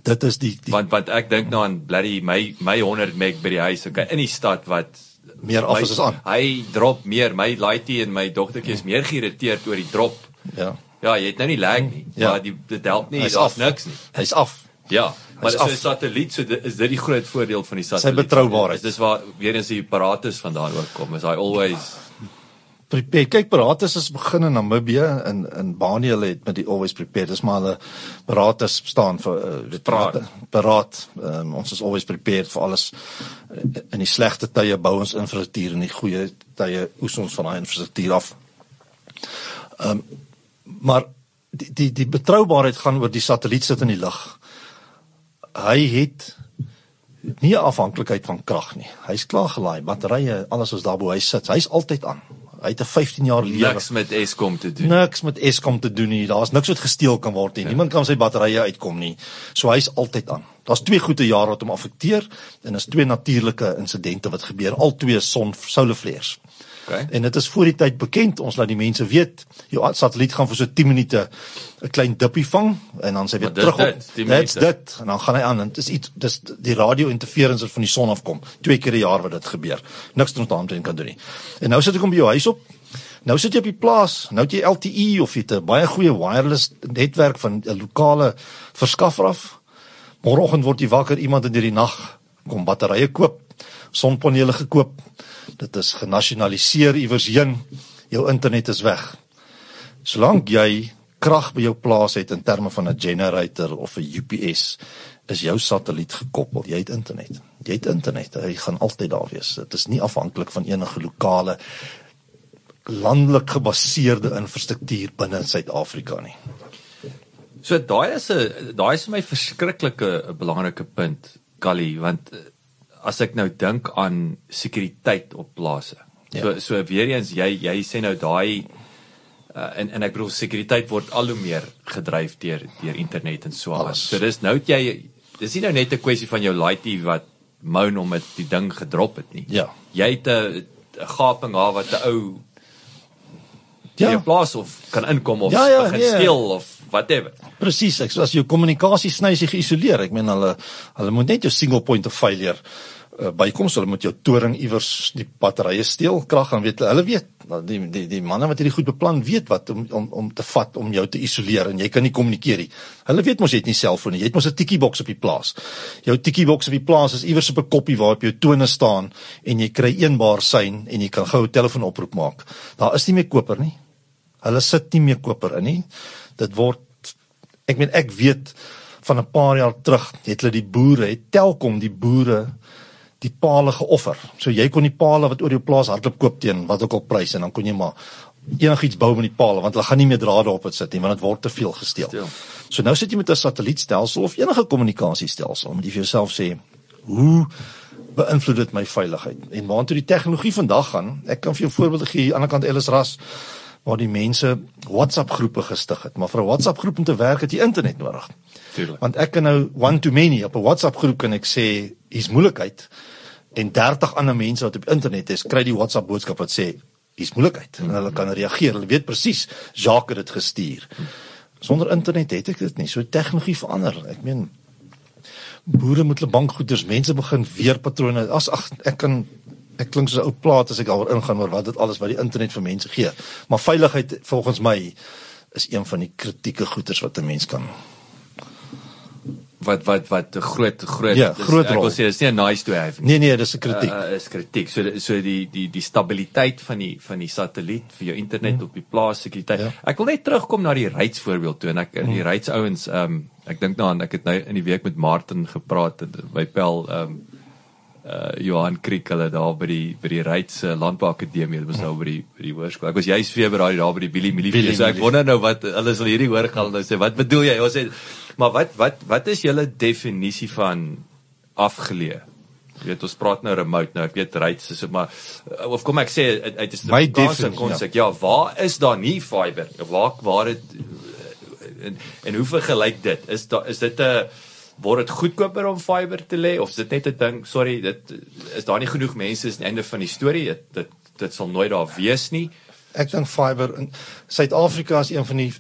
dit is die, die want want ek dink nou aan bloody my my 100 meg by die huis okay in die stad wat meer af is as aan. Hy drop meer. My laaitie en my dogtertjie is meer geïrriteerd oor die drop. Ja. Ja, jy het nou nie lag nie. Ja. Maar die dit help nie. Hy's Daar's af. niks nie. Hy's af. Ja. Maar dis 'n satelliet, so dit is dit die groot voordeel van die satelliet. betroubaarheid. Dis waar weer eens die apparatus vandaan ook kom. Is hy always Prepare. Kyk, Paratus is begin in Namibië in in Bani hulle het met die always prepared. Dis maar hulle Paratus staan vir uh, weet Paraat. wat, Paraat. Um, ons is always prepared vir alles. Uh, In die slegte tye bou ons infrastruktuur en in die goeie tye oes ons van daai infrastruktuur af. Ehm um, maar die die die betroubaarheid gaan oor die satelliet sit in die lug. Hy het nie afhanklikheid van krag nie. Hy's klaar gelaai, batterye, alles is daar bo hy sit. Hy's altyd aan. Hy het 'n 15 jaar lewe. niks met Eskom te doen. Niks met Eskom te doen nie. Daar's niks wat gesteel kan word nie. Ja. Niemand kan sy batterye uitkom nie. So hy's altyd aan. Daar's twee goeie jare wat hom affekteer en is twee natuurlike insidente wat gebeur. Al twee son solar flares. Okay. En dit is voor die tyd bekend. Ons laat die mense weet, jou satelliet gaan vir so 10 minute 'n klein dippie vang en dan sy weer terug op. dit, 10 Dit's dit en dan gaan hy aan en dit is iets dis die radio interference wat van die son afkom. Twee keer 'n jaar wat dit gebeur. Niks wat ons daarmee kan doen nie. En nou sit ek hom by jou huis op. Nou sit jy op die plaas. Nou het jy LTE of jy het 'n baie goeie wireless netwerk van 'n lokale verskaffer af. Môreoggend word jy wakker, iemand in die nag kom batterye koop, sonpanele gekoop. Dit is genasionaliseer iewers heen. Jou internet is weg. Solank jy krag by jou plaas het in terme van 'n generator of 'n UPS, is jou satelliet gekoppel. Jy het internet. Jy het internet. Hy gaan altyd daar wees. Dit is nie afhanklik van enige lokale landelik gebaseerde infrastruktuur binne Suid-Afrika nie. So daai is 'n daai is vir my verskriklike 'n belangrike punt, Kali, want as ek nou dink aan sekuriteit op plase. Ja. So so weer eens jy jy sê nou daai uh, en en ek bedoel sekuriteit word al hoe meer gedryf deur deur internet en so aan. So dis nou jy dis nie nou net 'n kwessie van jou laaitie wat moan om dit die ding gedrop het nie. Ja. Jy het 'n gaping daar wat 'n ou Ja. ja. plaas of kan inkom of Ja, ja, begin nee. steel of whatever. Presies, ek so as jou kommunikasie sny is geïsoleer. Ek meen hulle hulle moet net jou single point of failure uh, bykom, so hulle moet jou toring iewers die batterye steel, krag gaan weet hulle weet. Nou, Die die die manne wat hierdie goed beplan weet wat om om om te vat om jou te isoleer en jy kan nie kommunikeer nie. Hulle weet mos jy het nie selfoon nie. Jy het mos 'n tikkie boks op die plaas. Jou tikkie boks op die plaas is iewers op 'n koppie waarop jou tone staan en jy kry eenbaar sein en jy kan gou 'n telefoonoproep maak. Daar is nie meer koper nie. Hulle sit nie meer koper in nie. Dit word ek meen ek weet van 'n paar jaar terug het hulle die boere, het Telkom die boere die palle geoffer. So jy kon die palle wat oor jou plaas hardloop koop teen wat ook al prys en dan kon jy maar enigiets bou met die palle want hulle gaan nie meer drade op dit sit nie want dit word te veel gesteel. Steel. So nou sit jy met 'n satellietstelsel of enige kommunikasiestelsel moet jy vir jouself sê hoe beïnvloed dit my veiligheid en waartoe die tegnologie vandag gaan. Ek kan vir jou voorbeelde gee aan die ander kant Ellis Ras waar die mense WhatsApp groepe gestig het, maar vir 'n WhatsApp groep om te werk het jy internet nodig. Tuurlik. Want ek kan nou one to many op 'n WhatsApp groep kan ek sê hier's moeilikheid en 30 ander mense wat op internet is, kry die WhatsApp boodskap wat sê hier's moeilikheid en hulle kan reageer. Hulle weet presies Jacques het dit gestuur. Sonder internet het ek dit nie. So tegnologie verander. Ek meen boere moet hulle bankgoeders, mense begin weer patrone. As ag ek kan ek klink so 'n ou plaat as ek daaroor ingaan oor wat dit alles wat die internet vir mense gee. Maar veiligheid volgens my is een van die kritieke goeders wat 'n mens kan wat wat wat 'n groot groot Ja, dis- groot ek wil sê dis nie 'n nice to have nie. Nee nee, dis 'n kritiek. Uh, is kritiek. So so die die die stabiliteit van die van die satelliet vir jou internet mm. op die plaas sekuriteit. Ja. Ek wil net terugkom na die Ryds voorbeeld toe en ek mm. die Ryds ouens ehm um, ek dink nou aan ek het nou in die week met Martin gepraat by Pel ehm um, uh Johan Kriek hulle daar by die by die Ryds uh, Landbouakademie, hulle was nou by die by die hoërskool. Ek was juis Februarie daar by die Billy Millie fees. So ek wonder nou wat hulle sal hierdie hoor gaan nou sê wat bedoel jy? Ons sê maar wat wat wat is julle definisie van afgeleë? Jy weet ons praat nou remote nou ek weet Ryds is maar uh, of kom ek sê uit uit is My die definisie, konsep. Ja. ja, waar is daar nie fiber? Waar waar dit en en hoe vergelyk dit? Is daar is dit 'n word dit goedkoper om fiber te lê of is dit net 'n ding, sorry, dit is daar nie genoeg mense is aan die einde van die storie. Dit dit, dit sal nooit daar wees nie. Ek dink fiber in Suid-Afrika is een van die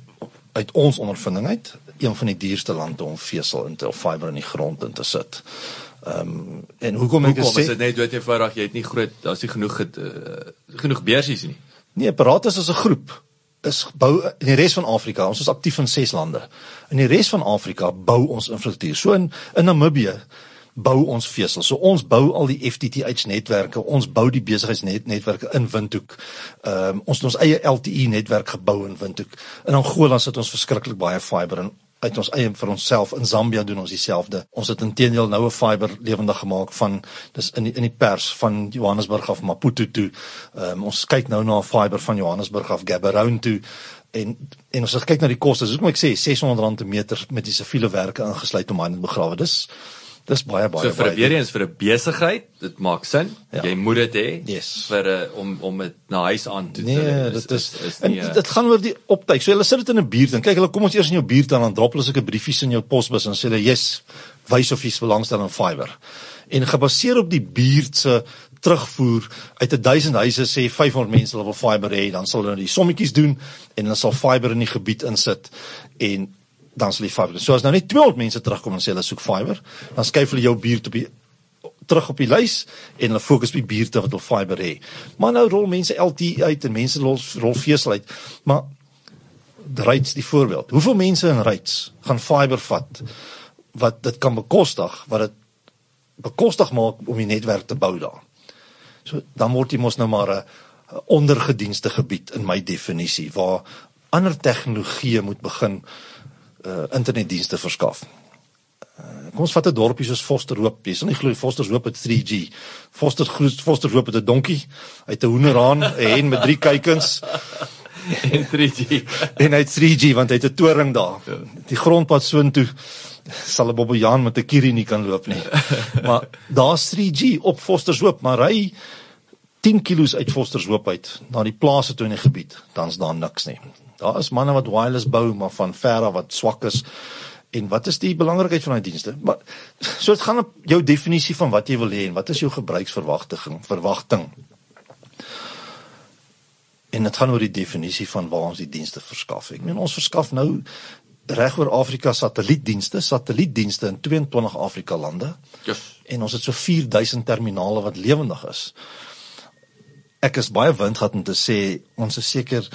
uit ons ondervinding uit een van die duurste lande om vesel in te of fiber in die grond in te sit. Ehm um, en hoekom ek Hoekom sê is dit net dood eenvoudig jy het nie groot daar's nie genoeg het, uh, genoeg beursies nie. Nee, Paratus as 'n groep is bou in die res van Afrika. Ons is aktief in 6 lande. In die res van Afrika bou ons infrastruktuur. So in in Namibië bou ons vesel. So ons bou al die FTTH netwerke, ons bou die besigheidsnetwerke in Windhoek. Ehm um, ons het ons eie LTE netwerk gebou in Windhoek. In Angola sit ons verskriklik baie fiber in uit ons eie vir onsself in Zambia doen ons dieselfde. Ons het intedeel nou 'n fiber lewendig gemaak van dis in die, in die pers van Johannesburg af Maputo toe. Um, ons kyk nou na 'n fiber van Johannesburg af Gaborone toe en en ons kyk na die koste. Dis hoekom ek sê R600 per meter met die siviele werke ingesluit om aan te begrawe. Dis dis baie baie So vir baie weer eens vir 'n besigheid, dit maak sin. Ja. Jy moet dit hê Yes. vir 'n om om dit na huis aan toe te Nee, dit is, is, is en nie, eh, dit gaan oor die optyd. So hulle sit dit in 'n buurt en kyk hulle kom ons eers in jou buurt aan en dan drop hulle sulke briefies in jou posbus en sê hulle, "Yes, wys of jy's belangstel in fiber." En gebaseer op die buurt se terugvoer uit 1000 huise sê 500 mense hulle wil fiber hê, dan sal hulle die sommetjies doen en hulle sal fiber in die gebied insit en dan sal die fiber. So as nou net 200 mense terugkom en sê hulle soek fiber, dan skuif hulle jou buurt op die terug op die lys en hulle fokus op die buurte wat hulle fiber het. Maar nou rol mense LTE uit en mense rol rol vesel uit. Maar Ryds die voorbeeld. Hoeveel mense in Ryds gaan fiber vat wat dit kan bekostig, wat dit bekostig maak om die netwerk te bou daar. So dan word jy mos nou maar 'n ondergedienste gebied in my definisie waar ander tegnologieë moet begin uh internetdienste verskaf. Uh, kom ons vat 'n dorpie soos Fosterhoop. Jy sal nie glo Fosterhoop het 3G. Foster Fosterhoop het 'n donkie uit 'n hoenderhaan, 'n hen met drie kuikens en 3G. en hy het 3G want hy het 'n toring daar. Die grondpad soontoe sal 'n bobbejaan met 'n kierie nie kan loop nie. Maar daar's 3G op Fostershoop, maar hy 10 kilos uit Fostershoop uit na die plase toe in die gebied, dan's daar niks nie. Daar is manne wat wireless bou, maar van ver af wat swak is. En wat is die belangrikheid van daai dienste? Maar so dit gaan op jou definisie van wat jy wil hê en wat is jou gebruiksverwagting, verwagting. En dit gaan oor die definisie van waar ons die dienste verskaf. Ek meen ons verskaf nou reg oor Afrika satellietdienste, satellietdienste in 22 Afrika lande. Yes. En ons het so 4000 terminale wat lewendig is. Ek is baie windgat om te sê ons is seker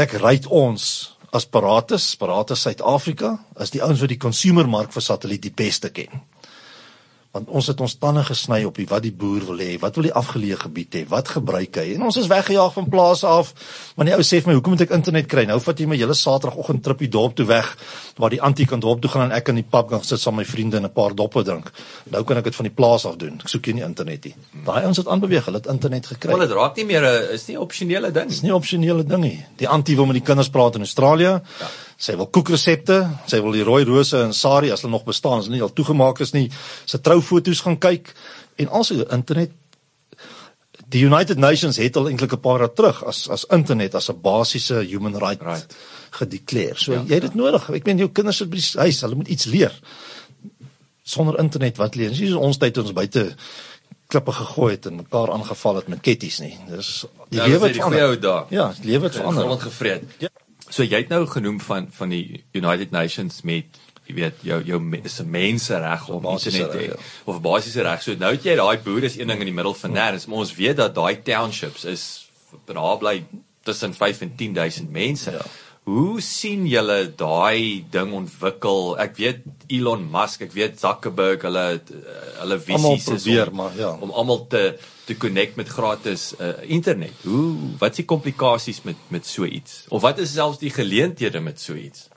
ek ry ons as Paratus, Paratus Suid-Afrika, as die ouens wat die consumermark vir satelliet die beste ken want ons het ons tande gesny op die wat die boer wil hê, wat wil die afgeleë gebied hê, wat gebruik hy? En ons is weggejaag van plase af. Maar die ou sê vir my, "Hoekom moet ek internet kry? Nou vat jy my hele Saterdagoggend tripie dorp toe weg waar die antie kan dorp toe gaan en ek in die pub gaan sit saam met my vriende en 'n paar doppe drink. Nou kan ek dit van die plaas af doen. Ek soek nie internet nie. Daai ouens het aanbeweeg, hulle het internet gekry. Wel dit raak nie meer 'n is nie 'n opsionele ding. Dis nie 'n opsionele ding nie. Die antie wil met die kinders praat in Australië. Ja. Sy wil koekresepte, sy wil die rooi rose en sari as hulle nog bestaan, as hulle nie al toegemaak is nie. Sy troufoto's gaan kyk en also internet die United Nations het al eintlik 'n paar jaar terug as as internet as 'n basiese human right, Right. gedeklereer. So ja, jy het dit nodig. Ek meen jou kinders sit by die huis, hulle moet iets leer. Sonder internet wat leer? Dis ons tyd ons buite klippe gegooi het en mekaar aangeval het met ketties nie. Dis die Ja, lewe het die ou dae. Ja, die lewe het verander. Grond gevreet. Ja. So jy het nou genoem van van die United Nations met jy weet jou jou is 'n mensereg om internet te hê ja. of basiese reg. So nou het jy daai boer is een ding in die middel van nêrens, maar ons weet dat daai townships is daar bly tussen 5 en 10000 mense. Ja. Hoe sien julle daai ding ontwikkel? Ek weet Elon Musk, ek weet Zuckerberg, hulle hulle visies is probeer, om, maar ja. om almal te te connect met gratis uh, internet. Hoe wat is die komplikasies met met so iets? Of wat is selfs die geleenthede met so iets?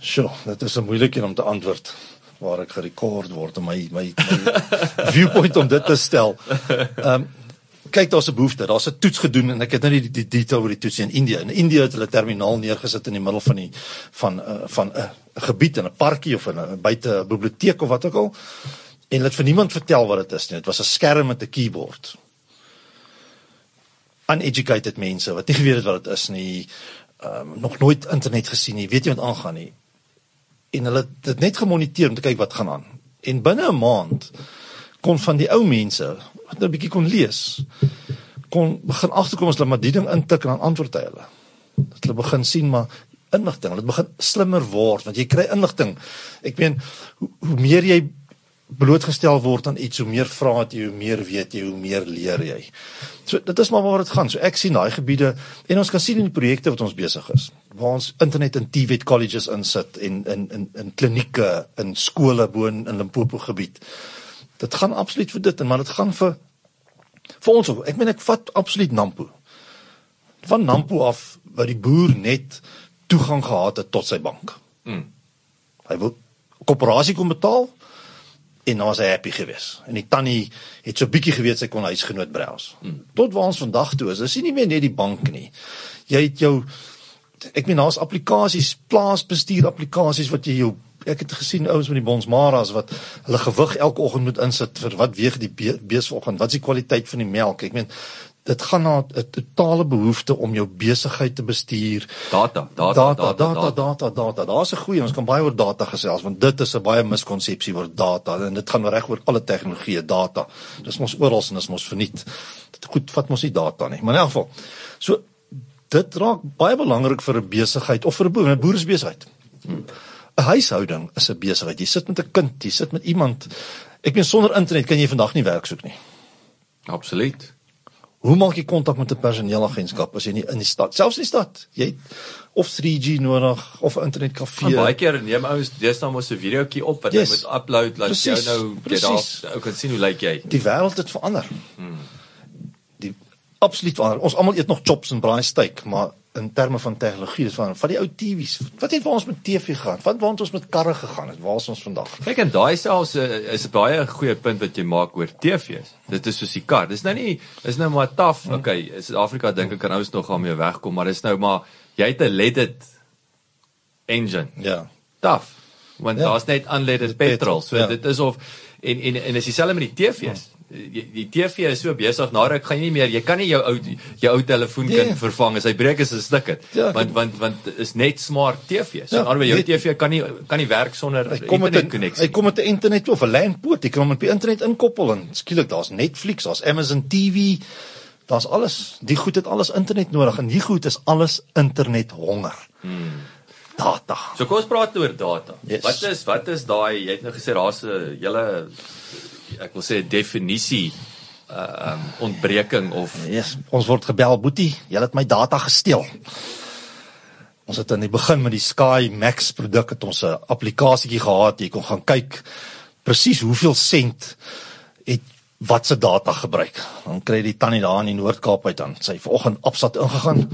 Sjoe, dit is 'n moeilike om te antwoord waar ek gerekord word om my my, my viewpoint om dit te stel. Ehm um, kyk daar's 'n behoefte, daar's 'n toets gedoen en ek het nou nie die, die detail oor die toets in Indië. In Indië het hulle terminaal neergesit in die middel van die van uh, van 'n uh, gebied in 'n parkie of in 'n buite 'n biblioteek of wat ook al. En hulle het vir niemand vertel wat dit is nie. Dit was 'n skerm met 'n keyboard. Uneducated mense wat nie geweet het wat dit is nie, ehm um, nog nooit internet gesien nie, weet nie wat aangaan nie en hulle het dit net gemoniteer om te kyk wat gaan aan. En binne 'n maand kon van die ou mense wat nou 'n bietjie kon lees, kon begin agterkom as hulle maar die ding intik en dan antwoord hy hulle. Dat hulle begin sien maar inligting, dit begin slimmer word want jy kry inligting. Ek meen hoe, hoe meer jy blootgestel word aan iets, hoe meer vra jy, hoe meer weet jy, hoe meer leer jy. So dit is maar waar dit gaan. So ek sien daai gebiede en ons kan sien in die projekte wat ons besig is, waar ons internet in TVET colleges insit en in in in klinieke, in skole bo in Limpopo gebied. Dit gaan absoluut vir dit en maar dit gaan vir vir ons ook. Ek meen ek vat absoluut Nampo. Van Nampo af waar die boer net toegang gehad het tot sy bank. Mm. Hy wil koöperasie kom betaal en nou was hy happy geweest. En die tannie het so bietjie geweet sy kon huisgenoot browse. Hmm. Tot waar ons vandag toe is, is nie meer net die bank nie. Jy het jou ek meen daar's applikasies, plaasbestuur applikasies wat jy jou ek het gesien ouens met die bonsmaras wat hulle gewig elke oggend moet insit vir wat weeg die bees vanoggend, wat is die kwaliteit van die melk. Ek meen dit gaan na 'n totale behoefte om jou besigheid te bestuur. Data, data, data, data, data, data. Daar's 'n goeie, ons kan baie oor data gesels want dit is 'n baie miskonsepsie oor data en dit gaan reg oor alle tegnologieë data. Dis mos oral en dis mos verniet. Dit goed vat mos nie data nie, maar in elk geval. So dit raak baie belangrik vir 'n besigheid of vir 'n boer, 'n boerebesigheid. 'n Huishouding is 'n besigheid. Jy sit met 'n kind, jy sit met iemand. Ek meen sonder internet kan jy vandag nie werk soek nie. Absoluut. Hoe maak jy kontak met 'n personeelagentskap as jy nie in die stad, selfs in die stad, jy of 3G nodig of 'n internetkafee. Baie keer neem ouens deesdae mos 'n videoetjie op wat yes. jy moet upload laat jy nou jy daar ou kan sien hoe lyk jy. Die wêreld het verander. Hmm. Die absoluut verander. Ons almal eet nog chops en braai steak, maar in terme van tegnologie dis van van die ou TV's. Wat het waar ons met TV gegaan? Wat waar ons met karre gegaan het? Waar is ons vandag? Kyk en daai selfs uh, is 'n baie goeie punt wat jy maak oor TV's. Dit is soos die kar. Dis nou nie is nou maar taaf. Hmm. Okay, Suid-Afrika dink ek kan ouens nog gaan mee wegkom, maar dis nou maar jy het 'n leaded engine. Ja. Taaf. Want ja. daar's net unleaded petrol. So ja. dit is of en en en is dieselfde met die TV's. Die, die TV is so besig nou ek gaan nie meer jy kan nie jou ou jou ou telefoon kan nee. vervang as hy breek is 'n stuk dit ja, want want want is net smart TV so ja, alhoewel jou TV kan nie kan nie werk sonder internet koneksie hy kom met 'n internet of 'n LAN poort jy kan hom op die internet inkoppel en skielik daar's Netflix daar's Amazon TV daar's alles. Die goed het alles internet nodig en die goed is alles internet honger hmm. data. So kom ons praat oor data. Yes. wat is wat is daai jy het nou gesê daar's 'n hele ek wil sê definisie uh um, ontbreking of yes, ons word gebel boetie jy het my data gesteel. Ons het aan die begin met die Sky Max produk het ons 'n applikasietjie gehad. Jy kon gaan kyk presies hoeveel sent het wat se data gebruik. Dan kry die tannie daar in die Noord-Kaap uit dan. Sy vanoggend opsat ingegaan.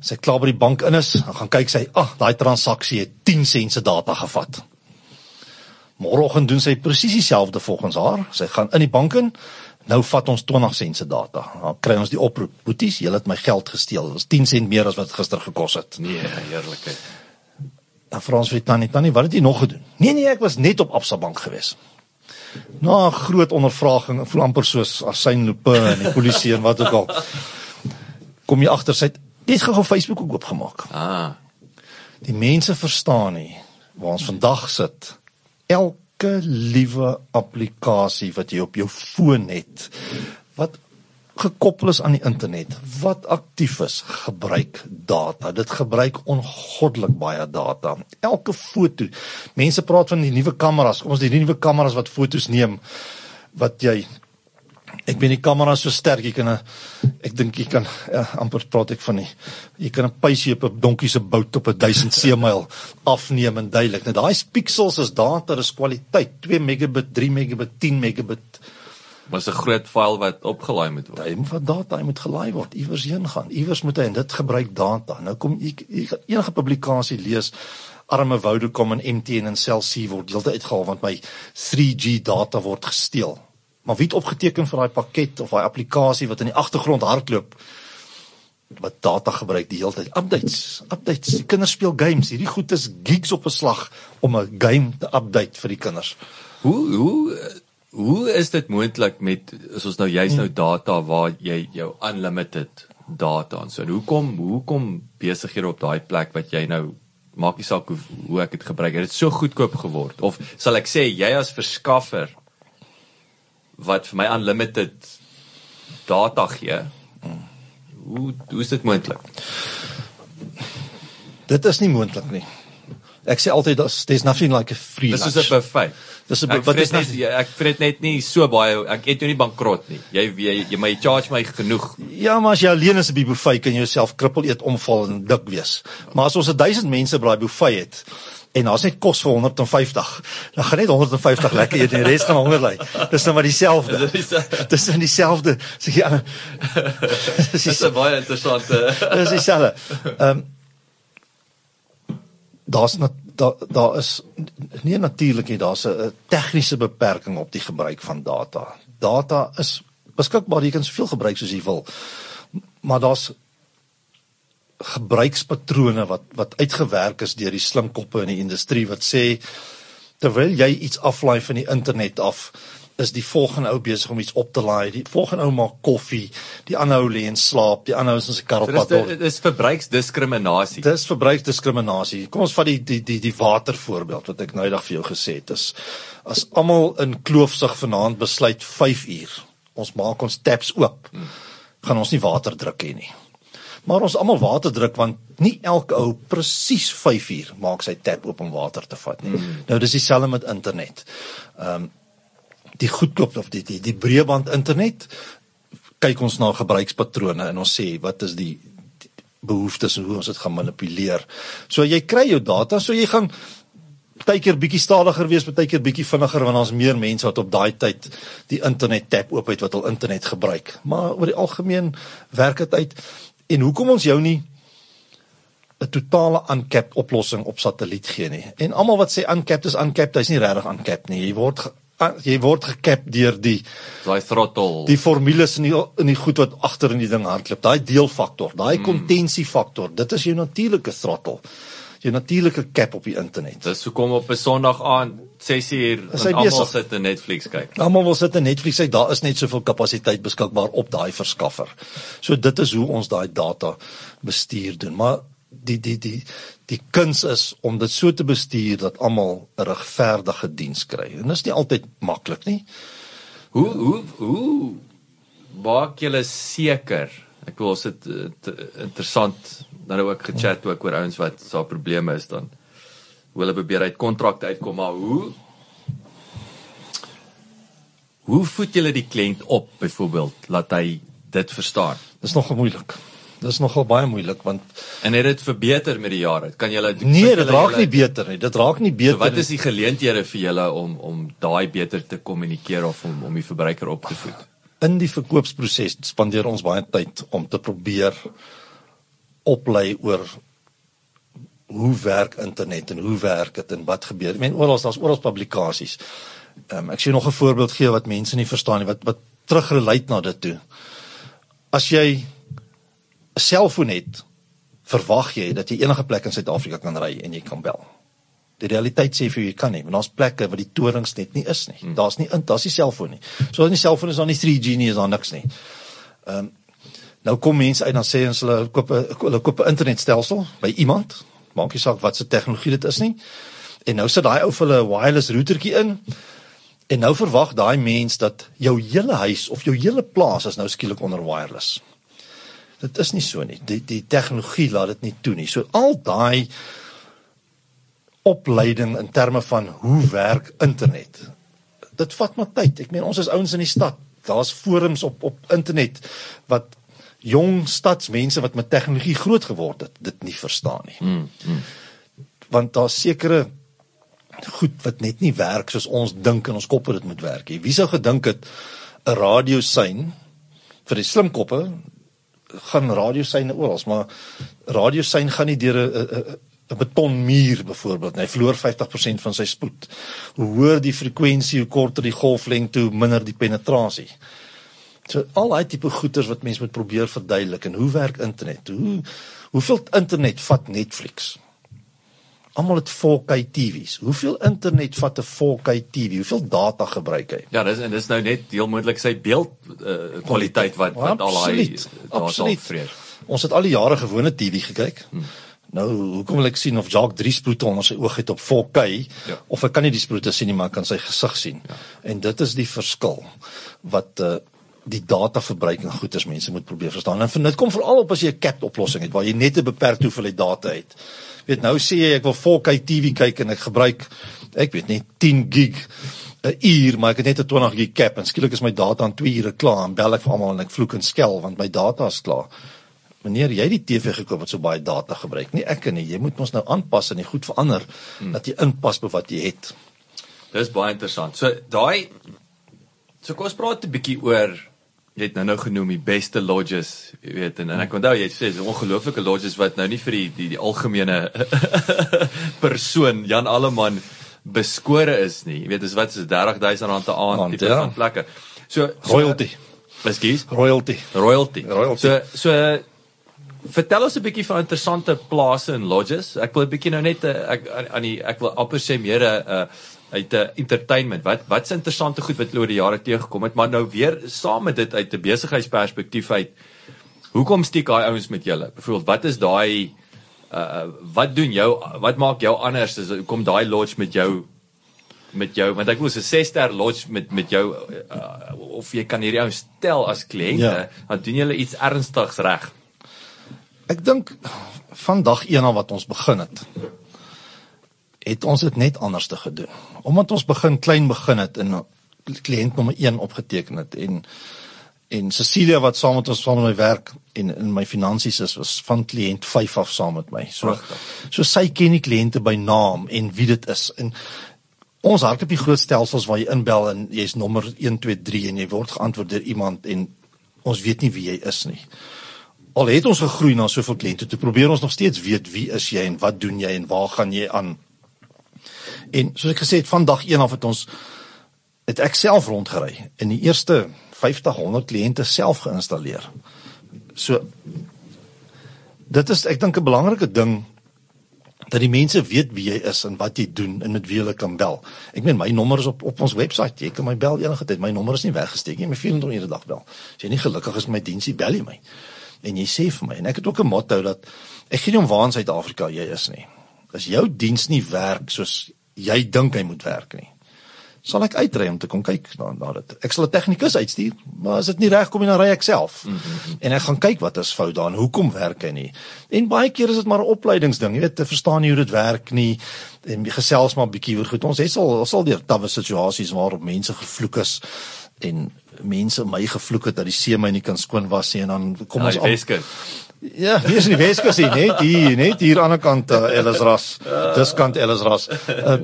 Sy klaar by die bank in is. Dan gaan kyk sy ag ah, daai transaksie het 10 sent se data gevat Môreoggend doen sy presies dieselfde volgens haar. Sy gaan in die bank in. Nou vat ons 20 sent se data. Dan kry ons die oproep: "Boeties, julle het my geld gesteel. Dit is 10 sent meer as wat gister gekos het." Nee, heerlikheid. Dan vra ons vir tannie, tannie, wat het jy nog gedoen? Nee nee, ek was net op Absa Bank gewees. Na 'n groot ondervraging, voel amper soos Arsène Lupin en die polisie en wat ook al. Kom jy agter sy het gou Facebook ook oopgemaak. Ah. Die mense verstaan nie waar ons vandag sit elke liewe applikasie wat jy op jou foon het wat gekoppel is aan die internet wat aktief is gebruik data. Dit gebruik ongoddelik baie data. Elke foto mense praat van die nuwe kameras. Kom ons die nuwe kameras wat fotos neem wat jy ek weet die kamera so sterk jy kan 'n ek dink jy kan ja, amper praat ek van nie jy kan 'n pysie op 'n donkie se bout op 'n 1000 seemyl afneem en duidelik. Nou daai pixels is data is kwaliteit. 2 megabit 3 megabit 10 megabit. Maar 'n groot file wat opgelaai moet word. Hy moet van data hy moet gelaai word iewers heen gaan. Iewers moet hy en dit gebruik data. Nou kom jy, jy enige publikasie lees arme Vodacom en MTN en Cell C word deeltyd uitgehaal want my 3G data word gesteel Maar wie het opgeteken vir daai pakket of daai applikasie wat in die agtergrond hardloop wat data gebruik die hele tyd? Updates updates. Die kinders speel games. Hierdie goed is gigs op 'n slag om 'n game te update vir die kinders. Hoe hoe hoe is dit moontlik met as ons nou juist nou data waar jy jou unlimited data en so en hoekom hoekom besighede op daai plek wat jy nou maak nie saak hoe, hoe ek dit gebruik het dit so goedkoop geword? Of sal ek sê jy as verskaffer wat vir my unlimited data gee. Hoe hoe is dit moontlik? Dit is nie moontlik nie. Ek sê altyd daar's there's nothing like a free Dis lunch. soos 'n buffet. Dis 'n wat is net ek vreet net nie so baie ek eet jou nie bankrot nie. Jy jy, jy my charge my genoeg. Ja, maar as jy alleen is op die buffet kan jy jouself krippel eet, omval en dik wees. Maar as ons 1000 mense by daai buffet het en daar's net kos vir 150, dan gaan net 150 lekker eet en die res gaan honger ly. Dis nou maar dieselfde. Dis nou dieselfde. So ja. Dis Dis 'n baie interessante Dis dieselfde. Ehm um, daar's nat- daar daar is nie natuurlik nie, daar's 'n tegniese beperking op die gebruik van data. Data is beskikbaar, jy kan soveel gebruik soos jy wil. Maar daar's gebruikspatrone wat wat uitgewerk is deur die slim koppe in die industrie wat sê terwyl jy iets aflaai van die internet af is die volgende ou besig om iets op te laai. Die volgende ou maak koffie, die ander ou lê en slaap, die ander ou is in sy kar op So pad. door. dis, dis verbruiksdiskriminasie. Dis verbruiksdiskriminasie. Kom ons vat die die die die water voorbeeld wat ek nou eendag vir jou gesê het. Is as almal in kloofsig vanaand besluit 5 uur, ons maak ons taps oop, gaan ons nie water druk hê nie. Maar ons almal water druk want nie elke ou presies 5 uur maak sy tap oop om water te vat nie. Mm. Nou dis dieselfde met internet. Ehm um, die goedkoop of die die die breëband internet kyk ons na gebruikspatrone en ons sê wat is die, die behoeftes en hoe ons dit gaan manipuleer. So jy kry jou data, so jy gaan partykeer bietjie stadiger wees, partykeer bietjie vinniger want daar's meer mense wat op daai tyd die internet tap oop het wat al internet gebruik. Maar oor die algemeen werk dit uit. En hoekom ons jou nie 'n totale uncapped oplossing op satelliet gee nie. En almal wat sê uncapped is uncapped, hy's nie regtig uncapped nie. Jy word ge, jy word gekap deur die Daai throttle. die formules in die in die goed wat agter in die ding hardloop. Daai deelfaktor, daai kontentiefaktor, dit is jou natuurlike throttle. Jou natuurlike cap op die internet. Dis hoekom op 'n Sondag aand 6uur Is hy en almal sit en Netflix kyk. Almal wil sit in Netflix, hy daar is net soveel kapasiteit beskikbaar op daai verskaffer. So dit is hoe ons daai data bestuur doen. Maar die die die die kuns is om dit so te bestuur dat almal 'n regverdige diens kry. En dit is nie altyd maklik nie. Hoe hoe hoe maak julle seker? Ek wil ons dit eh, te- interessant nou ook gechat ook oor ouens wat so probleme is dan. Hoe hulle probeer uit kontrakte uitkom, maar hoe Hoe voed julle die kliënt op byvoorbeeld laat hy dit verstaan? Dis nogal moeilik. Dis nogal baie moeilik want En het dit verbeter met die jare? Kan julle nee, dit raak julle- nie beter nie. Dit raak nie beter So wat is die geleenthede vir julle om om daai beter te kommunikeer of om om die verbruiker op te voed? in die verkoopsproses spandeer ons baie tyd om te probeer oplei oor hoe werk internet en hoe werk dit en wat gebeur. Ek meen oral daar's oral publikasies. Ehm um, ek sien nog 'n voorbeeld gee wat mense nie verstaan nie wat wat terugrelate na dit toe. As jy 'n selfoon het, verwag jy dat jy enige plek in Suid-Afrika kan ry en jy kan bel. Die realiteit sê vir jou jy kan nie, want daar's plekke waar die torings net nie is nie. Hmm. Daar's nie daar's nie selfoon nie. So as nie selfoon is daar nie 3G nie, is daar niks nie. Ehm um, nou kom mense uit dan sê ons hulle koop 'n hulle koop 'n internetstelsel by iemand, maak nie saak wat se tegnologie dit is nie. En nou sit daai ou vir hulle 'n wireless routertjie in. En nou verwag daai mens dat jou hele huis of jou hele plaas is nou skielik onder wireless. Dit is nie so nie. Die die tegnologie laat dit nie toe nie. So al daai opleiding in terme van hoe werk internet. Dit vat maar tyd. Ek meen ons is ouens in die stad. Daar's forums op op internet wat jong stadsmense wat met tegnologie groot geword het, dit nie verstaan nie. Mm, mm. Want daar's sekere goed wat net nie werk soos ons dink in ons koppe dit moet werk nie. Wie sou gedink het 'n radiosein vir die slim koppe gaan radioseine oral, maar radiosein gaan nie deur 'n 'n 'n betonmuur byvoorbeeld. Hy verloor 50% van sy spoed. Hoe hoër die frekwensie, hoe korter die golflengte, hoe minder die penetrasie. So al daai tipe goeters wat mense moet probeer verduidelik en hoe werk internet? Hoe hoeveel internet vat Netflix? Almal het 4K TV's. Hoeveel internet vat 'n 4K TV? Hoeveel data gebruik hy? Ja, dis en dis nou net heel moontlik sy beeld uh, kwaliteit wat wat al daai Absoluut, data vrees. Ons het al die jare gewone TV gekyk. Hmm. Nou, hoekom wil ek sien of Jacques drie sproete onder sy oog het op 4K Ja. of ek kan nie die sproete sien nie, maar kan sy gesig sien. Ja. En dit is die verskil wat uh die data verbruiking goeders mense moet probeer verstaan. En dit kom veral op as jy 'n capped oplossing het waar jy net 'n beperkte hoeveelheid data het. Weet nou sê jy ek wil 4K TV kyk en ek gebruik ek weet net 10 gig 'n uur, maar ek het net 'n 20 gig cap en skielik is my data in 2 ure klaar en bel ek vir almal en ek vloek en skel want my data is klaar. Meneer, jy het die TV gekoop wat so baie data gebruik. Nie ek nie. Jy moet ons nou aanpas en die goed verander hmm. dat jy inpas by wat jy het. Dis baie interessant. So daai so kom ons praat 'n bietjie oor jy het nou nou genoem die beste lodges, jy weet en, en ek onthou jy sê dis ongelooflike lodges wat nou nie vir die die, die algemene persoon Jan Alleman beskore is nie. Jy weet dis wat is 30000 rand 'n aand tipe ja. van plekke. So royalty. Ekskuus. Royalty. Royalty. royalty. So so vertel ons 'n bietjie van interessante plase en lodges. Ek wil 'n bietjie nou net eh, ek aan die ek wil amper sê meer 'n uit 'n uh, entertainment. Wat wat's interessante goed wat oor die jare teëgekom het, maar nou weer saam met dit uit 'n besigheidsperspektief uit. Hoekom steek daai ouens met julle? Byvoorbeeld, wat is daai uh wat doen jou wat maak jou anders as kom daai lodge met jou met jou want ek wil 'n 6 ster lodge met met jou uh, of jy kan hierdie ou stel as kliënte ja. dan doen julle iets ernstigs reg. Ek dink van dag 1 af wat ons begin het het ons dit net anders te gedoen. Omdat ons begin klein begin het en kliënt nommer 1 opgeteken het en en Cecilia wat saam met ons van my werk en in my finansies is was van kliënt 5 af saam met my. So Prachtig. so sy ken die kliënte by naam en wie dit is. En ons hardloop die groot stelsels waar jy inbel en jy's nommer 123 en jy word geantwoord deur iemand en ons weet nie wie jy is nie. Al het ons gegroei na soveel kliënte, toe probeer ons nog steeds weet wie is jy en wat doen jy en waar gaan jy aan? En soos ek gesê het van dag 1 af het ons het ek self rondgery in die eerste 50 100 kliënte self geïnstalleer. So dit is ek dink 'n belangrike ding dat die mense weet wie jy is en wat jy doen en met wie hulle kan bel. Ek meen my nommer is op op ons webwerf. Jy kan my bel enige tyd. My nommer is nie weggesteek nie. My 24 ure dag bel. As jy nie gelukkig is met my diensie, bel jy my. En jy sê vir my en ek het ook 'n motto dat ek gee nie om waar in Suid-Afrika jy is nie. As jou diens nie werk soos jy dink hy moet werk nie sal ek uitry om te kom kyk na na dit. Ek sal 'n tegnikus uitstuur, maar as dit nie reg kom nie dan ry ek self. Mm -hmm. En ek gaan kyk wat is fout daar en hoekom werk hy nie. En baie keer is dit maar 'n opleidingsding, jy weet, te verstaan nie hoe dit werk nie en gesels maar 'n bietjie oor goed. Ons het al ons al deur tawwe situasies waarop mense gevloek is en mense my gevloek het dat die see my nie kan skoon was nie en dan kom ja, ons op Ja, hier is die Weskus hier, net hier, net hier aan die kant uh, Ellisras. Dis kant Ellisras. Uh,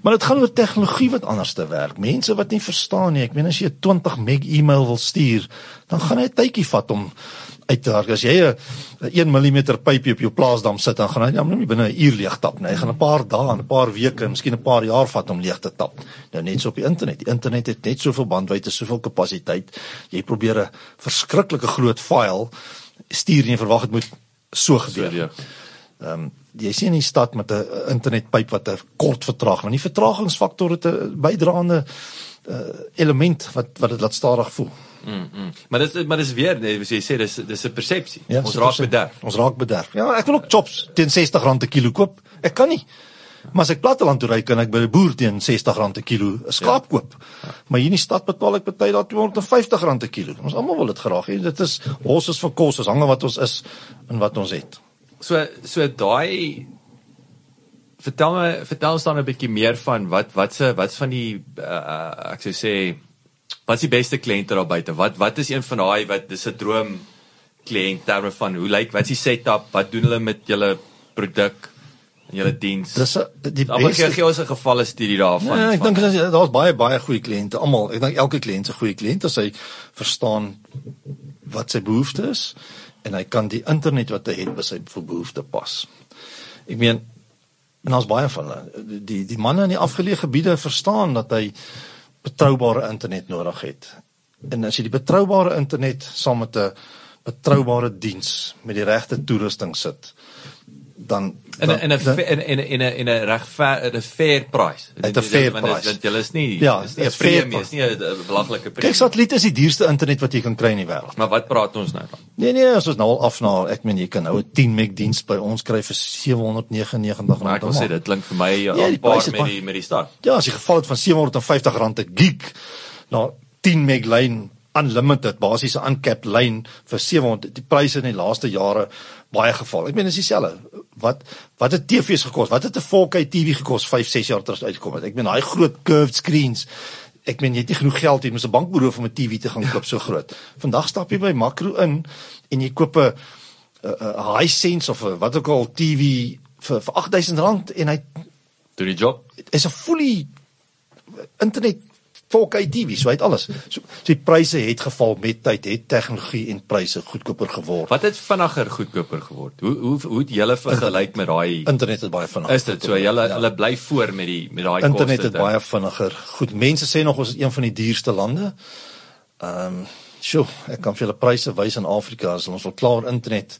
Maar dit gaan oor tegnologie wat anders te werk. Mense wat nie verstaan nie. Ek meen as jy 'n 20 meg e-mail wil stuur, dan gaan hy 'n tydjie vat om uit te werk. As jy 'n 1 mm pypie op jou plaasdam sit, dan gaan hy nou nie binne 'n uur leeg tap nie. Hy gaan 'n paar dae, 'n paar weke, miskien 'n paar jaar vat om leeg te tap. Nou net so op die internet. Die internet het net soveel bandwydte, soveel kapasiteit. Jy probeer 'n verskriklike groot file stuur en jy verwag dit moet so gebeur. So, ja. Ehm um, jy sien in die stad met 'n internetpyp wat 'n kort vertraging, maar die vertragingsfaktor het 'n bydraende uh, element wat wat dit laat stadig voel. Mm, mm. Maar dis maar dis weer nee, jy sê dis dis 'n persepsie. Ja, ons raak bederf. Ons raak bederf. Ja, ek wil ook chops teen R60 per kilo koop. Ek kan nie. Maar as ek platteland toe ry kan ek by 'n boer teen R60 per kilo 'n skaap ja. koop. Maar hier in die stad betaal ek baie daar R250 per kilo. Ons almal wil dit graag hê. Dit is ons is vir kos, ons hang wat ons is en wat ons het. So so daai vertel my vertel ons dan 'n bietjie meer van wat wat se wat's van die uh, ek sou sê wat's die beste kliënte daar buite? Wat wat is een van daai wat dis 'n droom kliënt terme van hoe lyk wat's die setup? Wat doen hulle met julle produk julle diens? Dis die beste gee ons 'n gevalle studie daarvan. Ja, ek dink daar's baie baie goeie kliënte. Almal, ek dink elke kliënt is 'n goeie kliënt as hy verstaan wat sy behoeftes is en hy kan die internet wat hy het by sy behoefte pas. Ek meen en ons baie van die die manne in die afgeleë gebiede verstaan dat hy betroubare internet nodig het. En as jy die betroubare internet saam met 'n betroubare diens met die regte toerusting sit, dan in 'n in 'n in 'n in 'n in 'n regver 'n fair price. Dit is 'n fair price. Want jy is nie ja, is nie 'n premie, is nie 'n belaglike premie. Kyk, satelliet is die duurste internet wat jy kan kry in die wêreld. Maar wat praat ons nou van? Nee nee, ons nou al af na, ek meen jy kan nou 'n 10 meg diens by ons kry vir 799 rand. Ek wil sê dit klink vir my ja, ja, paar met die met die stad. Ja, as jy geval het van 750 rand 'n gig na 10 meg lyn unlimited basiese uncapped lyn vir 700 die pryse in die laaste jare baie geval. Ek meen dis dieselfde. Wat wat het TV's gekos? Wat het 'n 4K TV gekos 5, 6 jaar terug uitgekom het? Ek meen daai groot curved screens. Ek meen jy het nie genoeg geld hier om 'n bankberoof om 'n TV te gaan koop so groot. Vandag stap jy by Makro in en jy koop 'n 'n Hisense of 'n wat ook al TV vir vir R8000 en hy doen die job. Is 'n fully internet 4K TV, so hy het alles. So, so die pryse het geval met tyd, het tegnologie en pryse goedkoper geword. Wat het vinniger goedkoper geword? Hoe hoe hoe het julle vergelyk met daai internet het baie vinniger. Is dit so julle ja. hulle bly voor met die met daai koste? Internet het baie vinniger. Goed, mense sê nog ons is een van die duurste lande. Ehm um, Sjoe, ek kan vir julle pryse wys in Afrika as ons wil klaar internet.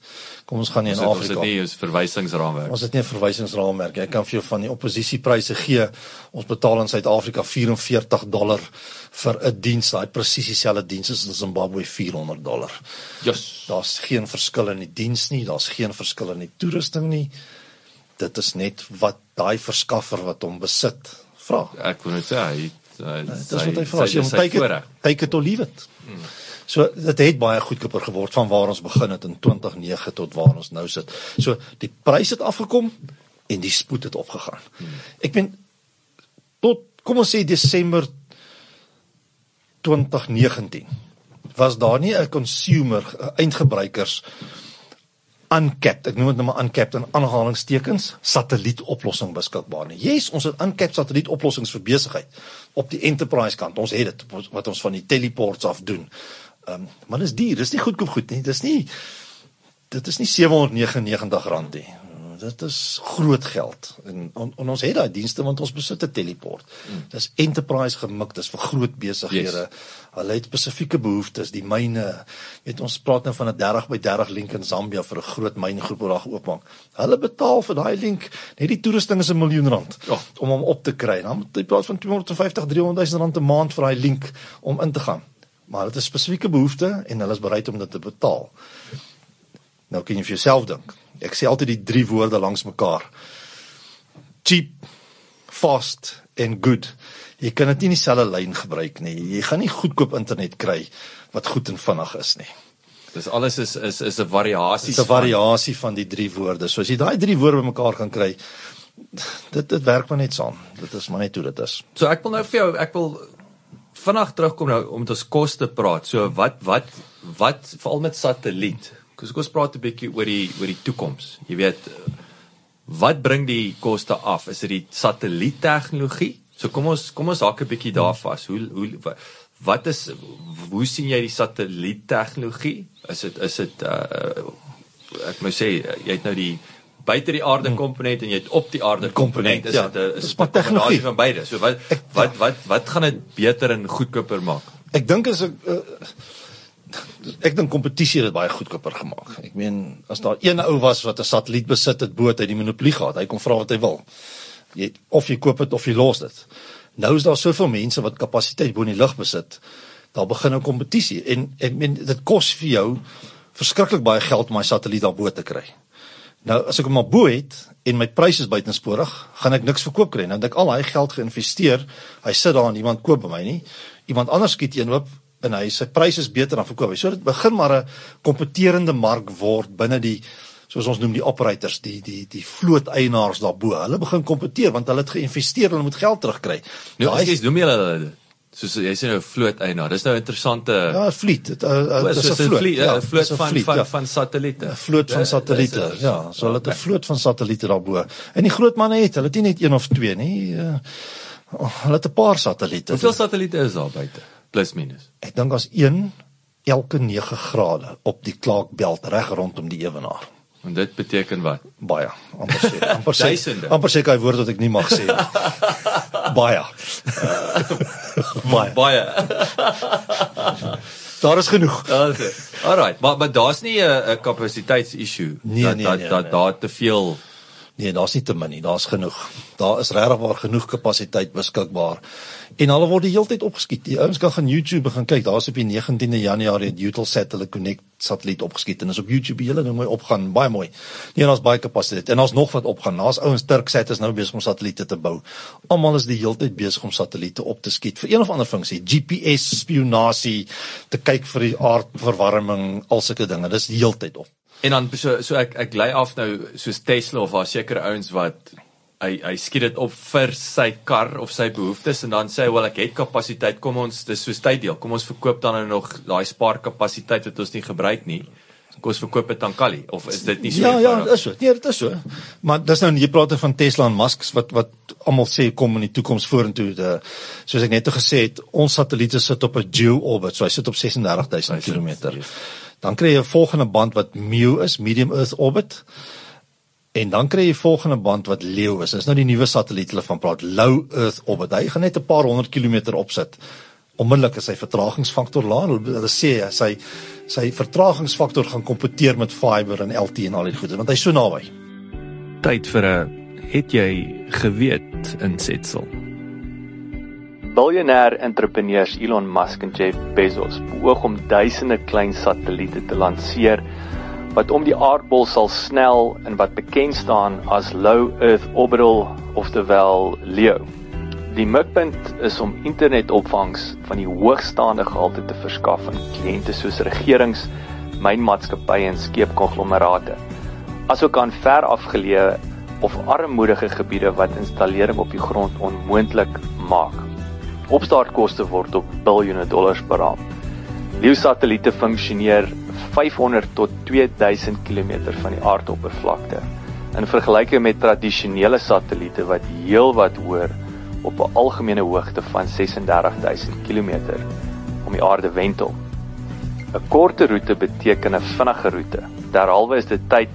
Kom ons gaan nie in Afrika. Ons het nie 'n verwysingsraamwerk. Ons het nie 'n verwysingsraamwerk. Ek kan vir jou van die oppositiepryse gee. Ons betaal in Suid-Afrika 44 dollar vir 'n diens, daai presies dieselfde diens as in Zimbabwe 400 dollar. Yes. daar's geen verskil in die diens nie, daar's geen verskil in die toerusting nie. Dit is net wat daai verskaffer wat hom besit vra. Ek wil net sê hy Dis wat hy vra. Jy moet kyk, kyk dit of leave it. Hmm. So dit het baie goedkoper geword van waar ons begin het in 2009 tot waar ons nou sit. So die prys het afgekom en die spoed het opgegaan. Ek meen tot kom ons sê Desember 2019 was daar nie 'n consumer eindgebruikers uncapped ek noem dit nou maar uncapped in aanhalingstekens satellietoplossing beskikbaar nie. Yes, ons het uncapped satellietoplossings vir besigheid op die enterprise kant. Ons het dit wat ons van die teleports af doen. Ehm um, maar dis duur, dis nie goedkoop goed nie. Dis nie dit is nie R799 nie. Dit is groot geld. En on, on, ons het daai dienste want ons besit 'n teleport. Hmm. Dis enterprise gemik, dis vir groot besighede. Yes. Hulle het spesifieke behoeftes, die myne. Weet ons praat nou van 'n 30 by 30 link in Zambia vir 'n groot myngroep wat daar oopmaak. Hulle betaal vir daai link net die toerusting is 'n miljoen rand oh. om hom op te kry. Dan moet jy praat van 250 300 000 rand 'n maand vir daai link om in te gaan maar dit is spesifieke behoeftes en hulle is bereid om dit te betaal. Nou kan jy vir jouself dink. Ek sê altyd die drie woorde langs mekaar. Cheap, fast en good. Jy kan dit nie in dieselfde lyn gebruik nie. Jy gaan nie goedkoop internet kry wat goed en vinnig is nie. Dis alles is is is 'n variasie. 'n variasie van die drie woorde. So as jy daai drie woorde bymekaar gaan kry, dit dit werk maar net saam. Dit is maar net hoe dit is. So ek wil nou vir jou ek wil vinnig terugkom nou om ons koste praat. So wat wat wat veral met satelliet. Kom ons praat 'n bietjie oor die oor die toekoms. Jy weet wat bring die koste af? Is dit die satelliettegnologie? So kom ons kom ons hak 'n bietjie daar vas. Hoe hoe wat is hoe sien jy die satelliettegnologie? Is dit is dit uh ek moet sê jy het nou die buite die aarde hmm. komponent en jy het op die aarde komponent is dit ja, 'n tegnologie van beide. So wat ek, wat wat wat gaan dit beter en goedkoper maak? Ek dink as ek uh, ek dink kompetisie het dit baie goedkoper gemaak. Ek meen as daar een ou was wat 'n satelliet besit het, boot hy die monopolie gehad. Hy kon vra wat hy wil. Jy of jy koop dit of jy los dit. Nou is daar soveel mense wat kapasiteit bo in die lug besit. Daar begin 'n kompetisie en ek meen dit kos vir jou verskriklik baie geld om my satelliet daarbo te kry. Nou as ek hom maar bo het en my pryse is buitensporig, gaan ek niks verkoop kry. Nou dat ek al daai geld geïnvesteer, hy sit daar en iemand koop by my nie. Iemand anders skiet eenhoop en hy sy pryse is beter dan verkoop hy. So dit begin maar 'n kompeterende mark word binne die soos ons noem die operators, die die die vloot eienaars daarbo. Hulle begin kompeteer want hulle het geïnvesteer, hulle moet geld terugkry. Nou, jy noem jy hulle soos jy sê nou vloot eienaar. Dis nou interessante Ja, vliet. Dit is 'n vloot. Ja, 'n vloot van vliet, van ja. van satelliete. 'n Vloot van satelliete. Ja, so hulle het 'n vloot van satelliete daarbo. En die groot manne het, hulle het nie net een of twee nie. Uh, hulle het 'n paar satelliete. Hoeveel satelliete is daar buite? Plus minus. Ek dink as 1 elke 9 grade op die Clark-belt reg rondom die ewenaar. En dit beteken wat? Baie. Amper sê, amper sê. amper sê hy woord wat ek nie mag sê nie. Baie. Baie. Baie. Daar is genoeg. Alright, maar maar daar's nie 'n kapasiteits issue nee, dat nee, dat nee, dat nee. daar te veel Nee, daar's nie te min nie, daar's genoeg. Daar is regtig waar genoeg kapasiteit beskikbaar. En hulle word die hele tyd opgeskiet. Die ouens kan gaan YouTube gaan kyk. Daar's op die 19de Januarie het Eutelsat hulle Connect satelliet opgeskiet en is op YouTube hele ding mooi opgaan, baie mooi. Nee, daar's baie kapasiteit. En daar's nog wat opgaan. Daar's ouens Turksat is nou besig om satelliete te bou. Almal is die hele tyd besig om satelliete op te skiet vir een of ander funksie, GPS spionasie, te kyk vir die aardverwarming, al sulke dinge. Dis die hele tyd op. En dan so so ek ek lei af nou soos Tesla of daar sekere ouens wat hy hy skiet dit op vir sy kar of sy behoeftes en dan sê hy wel ek het kapasiteit kom ons dis soos tyddeel kom ons verkoop dan nou nog daai spaar kapasiteit wat ons nie gebruik nie kom ons verkoop dit aan Kali of is dit nie so Ja ja, dit is so. Nee, dit is so. Maar dis nou jy praat van Tesla en Musk wat wat almal sê kom in die toekoms vorentoe. De soos ek net gesê het, ons satelliete sit op 'n geo orbit, so hy sit op 36000 km. Dan kry jy 'n volgende band wat MEO is, medium earth orbit. En dan kry jy volgende band wat LEO is. Dis nou die nuwe satelliet hulle van praat, low earth orbit. Hy gaan net 'n paar honderd kilometer opsit. Onmiddellik is sy vertragingsfaktor laag. Hulle sê sy sy vertragingsfaktor gaan kompeteer met fiber en LTE en al die goede want hy's so naby. Tyd vir 'n het jy geweet insetsel. Biljoenêr entrepreneurs Elon Musk en Jeff Bezos beoog om duisende klein satelliete te lanseer wat om die aardbol sal snel en wat bekend staan as Low Earth Orbital oftewel LEO. Die mikpunt is om internetopvangs van die hoogstaande gehalte te verskaf aan kliënte soos regerings, mynmaatskappye en skeepkonglomerate. Asook aan ver afgeleë of armoedige gebiede wat installering op die grond onmoontlik maak. Opstartkoste word op biljoene dollars beraam. LEO satelliete funksioneer 500 tot 2000 km van die aardoppervlakte. In vergelyking met tradisionele satelliete wat heelwat hoër op 'n algemene hoogte van 36000 km om die aarde wentel. 'n Korte roete beteken 'n vinnige roete. Derhalwe is dit tyd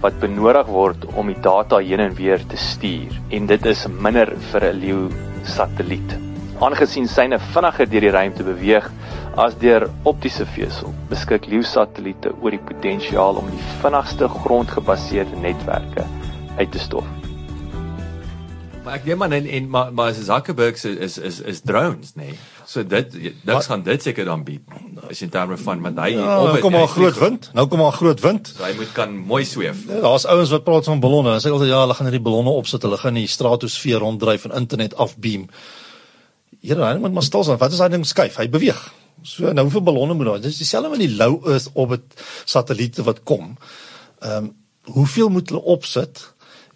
wat benodig word om die data heen en weer te stuur en dit is minder vir 'n LEO satelliet. Aangesien syne vinniger deur die ruimte beweeg as deur optiese vesel, beskik LEO satelliete oor die potensiaal om die vinnigste grondgebaseerde netwerke uit te stof. Maar ek neem maar en, en maar maar Zuckerberg is is is, is drones nê. Nee. So dit dit gaan dit seker dan bied. As in terme van want hy ja, nou kom maar groot wind. Nou kom maar groot wind. So hy moet kan mooi sweef. Ja, Daar's ouens wat praat van ballonne. Hulle sê altyd ja, hulle gaan hierdie ballonne opsit. Hulle gaan die stratosfeer ronddryf en internet afbeam. Here, hy moet maar stil staan. Wat is daai ding skuif? Hy beweeg. So nou hoeveel ballonne moet daar? Dis dieselfde met die low earth orbit satelliete wat kom. Ehm um, hoeveel moet hulle opsit?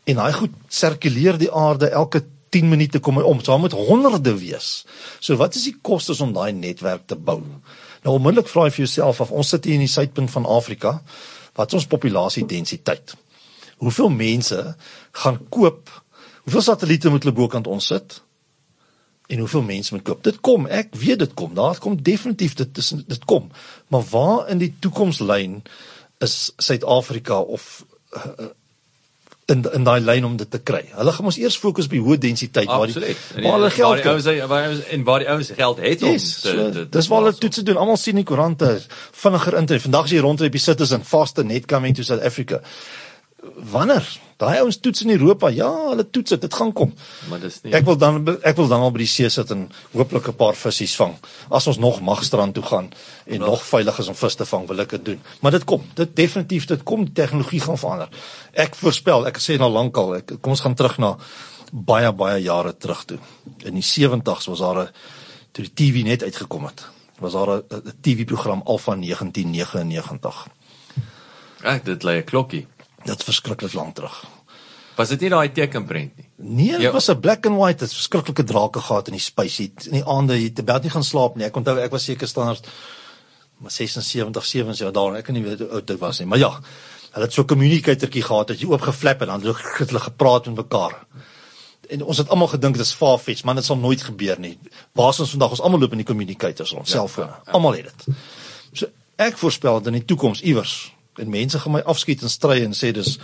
en hy goed sirkuleer die aarde elke 10 minute kom hy om. So daar moet honderde wees. So wat is die kostes om daai netwerk te bou? Nou onmiddellik vra jy vir jouself of ons sit hier in die suidpunt van Afrika, wat is ons populasie densiteit? Hoeveel mense gaan koop? Hoeveel satelliete moet hulle bokant ons sit? En hoeveel mense moet koop? Dit kom, ek weet dit kom. Daar kom definitief dit is dit kom. Maar waar in die toekomslyn is Suid-Afrika of uh, in in daai lyn om dit te kry. Hulle gaan ons eers fokus die hoë densiteit waar die waar hulle geld waar die ouens waar ouens en waar die ouens geld het yes, om te, te, te Dis waar hulle toetse doen. Almal sien die koerante vinniger internet. Vandag is hier rondry op die citizen faster net coming to South Africa. Wanneer? Daai ouens toets in Europa. Ja, hulle toets dit. Dit gaan kom. Maar dis nie. Ek wil dan ek wil dan al by die see sit en hooplik 'n paar visse vang. As ons nog mag strand toe gaan en nog veilig is om vis te vang, wil ek dit doen. Maar dit kom. Dit definitief dit kom. Tegnologie gaan verander. Ek voorspel, ek sê nou lankal, ek kom ons gaan terug na baie baie jare terug toe. In die 70's was daar 'n toe die TV net uitgekom het. Was daar 'n TV-program Alpha 1999. Ek dit lê 'n klokkie. Dit verskriklik lank terug. Was dit nie daai tekenprent nie? Nee, dit ja. was 'n black and white, dit verskriklike drake gehad in die space het. In die aande het jy nie gaan slaap nie. Ek onthou ek was seker standaard maar 76, 77 daar, ek kan nie weet hoe oud ek was nie. Maar ja, hulle het so 'n communicatortjie gehad dat jy oop geflap en dan het hulle gepraat met mekaar. En ons het almal gedink dit is far-fetched, maar dit sal nooit gebeur nie. Waar ons vandag? Ons almal loop in die communicators, ons ja, selfone. Ja, ja. Almal het dit. So ek voorspel dat in die toekoms iewers en mense gaan my afskiet en stry en sê dis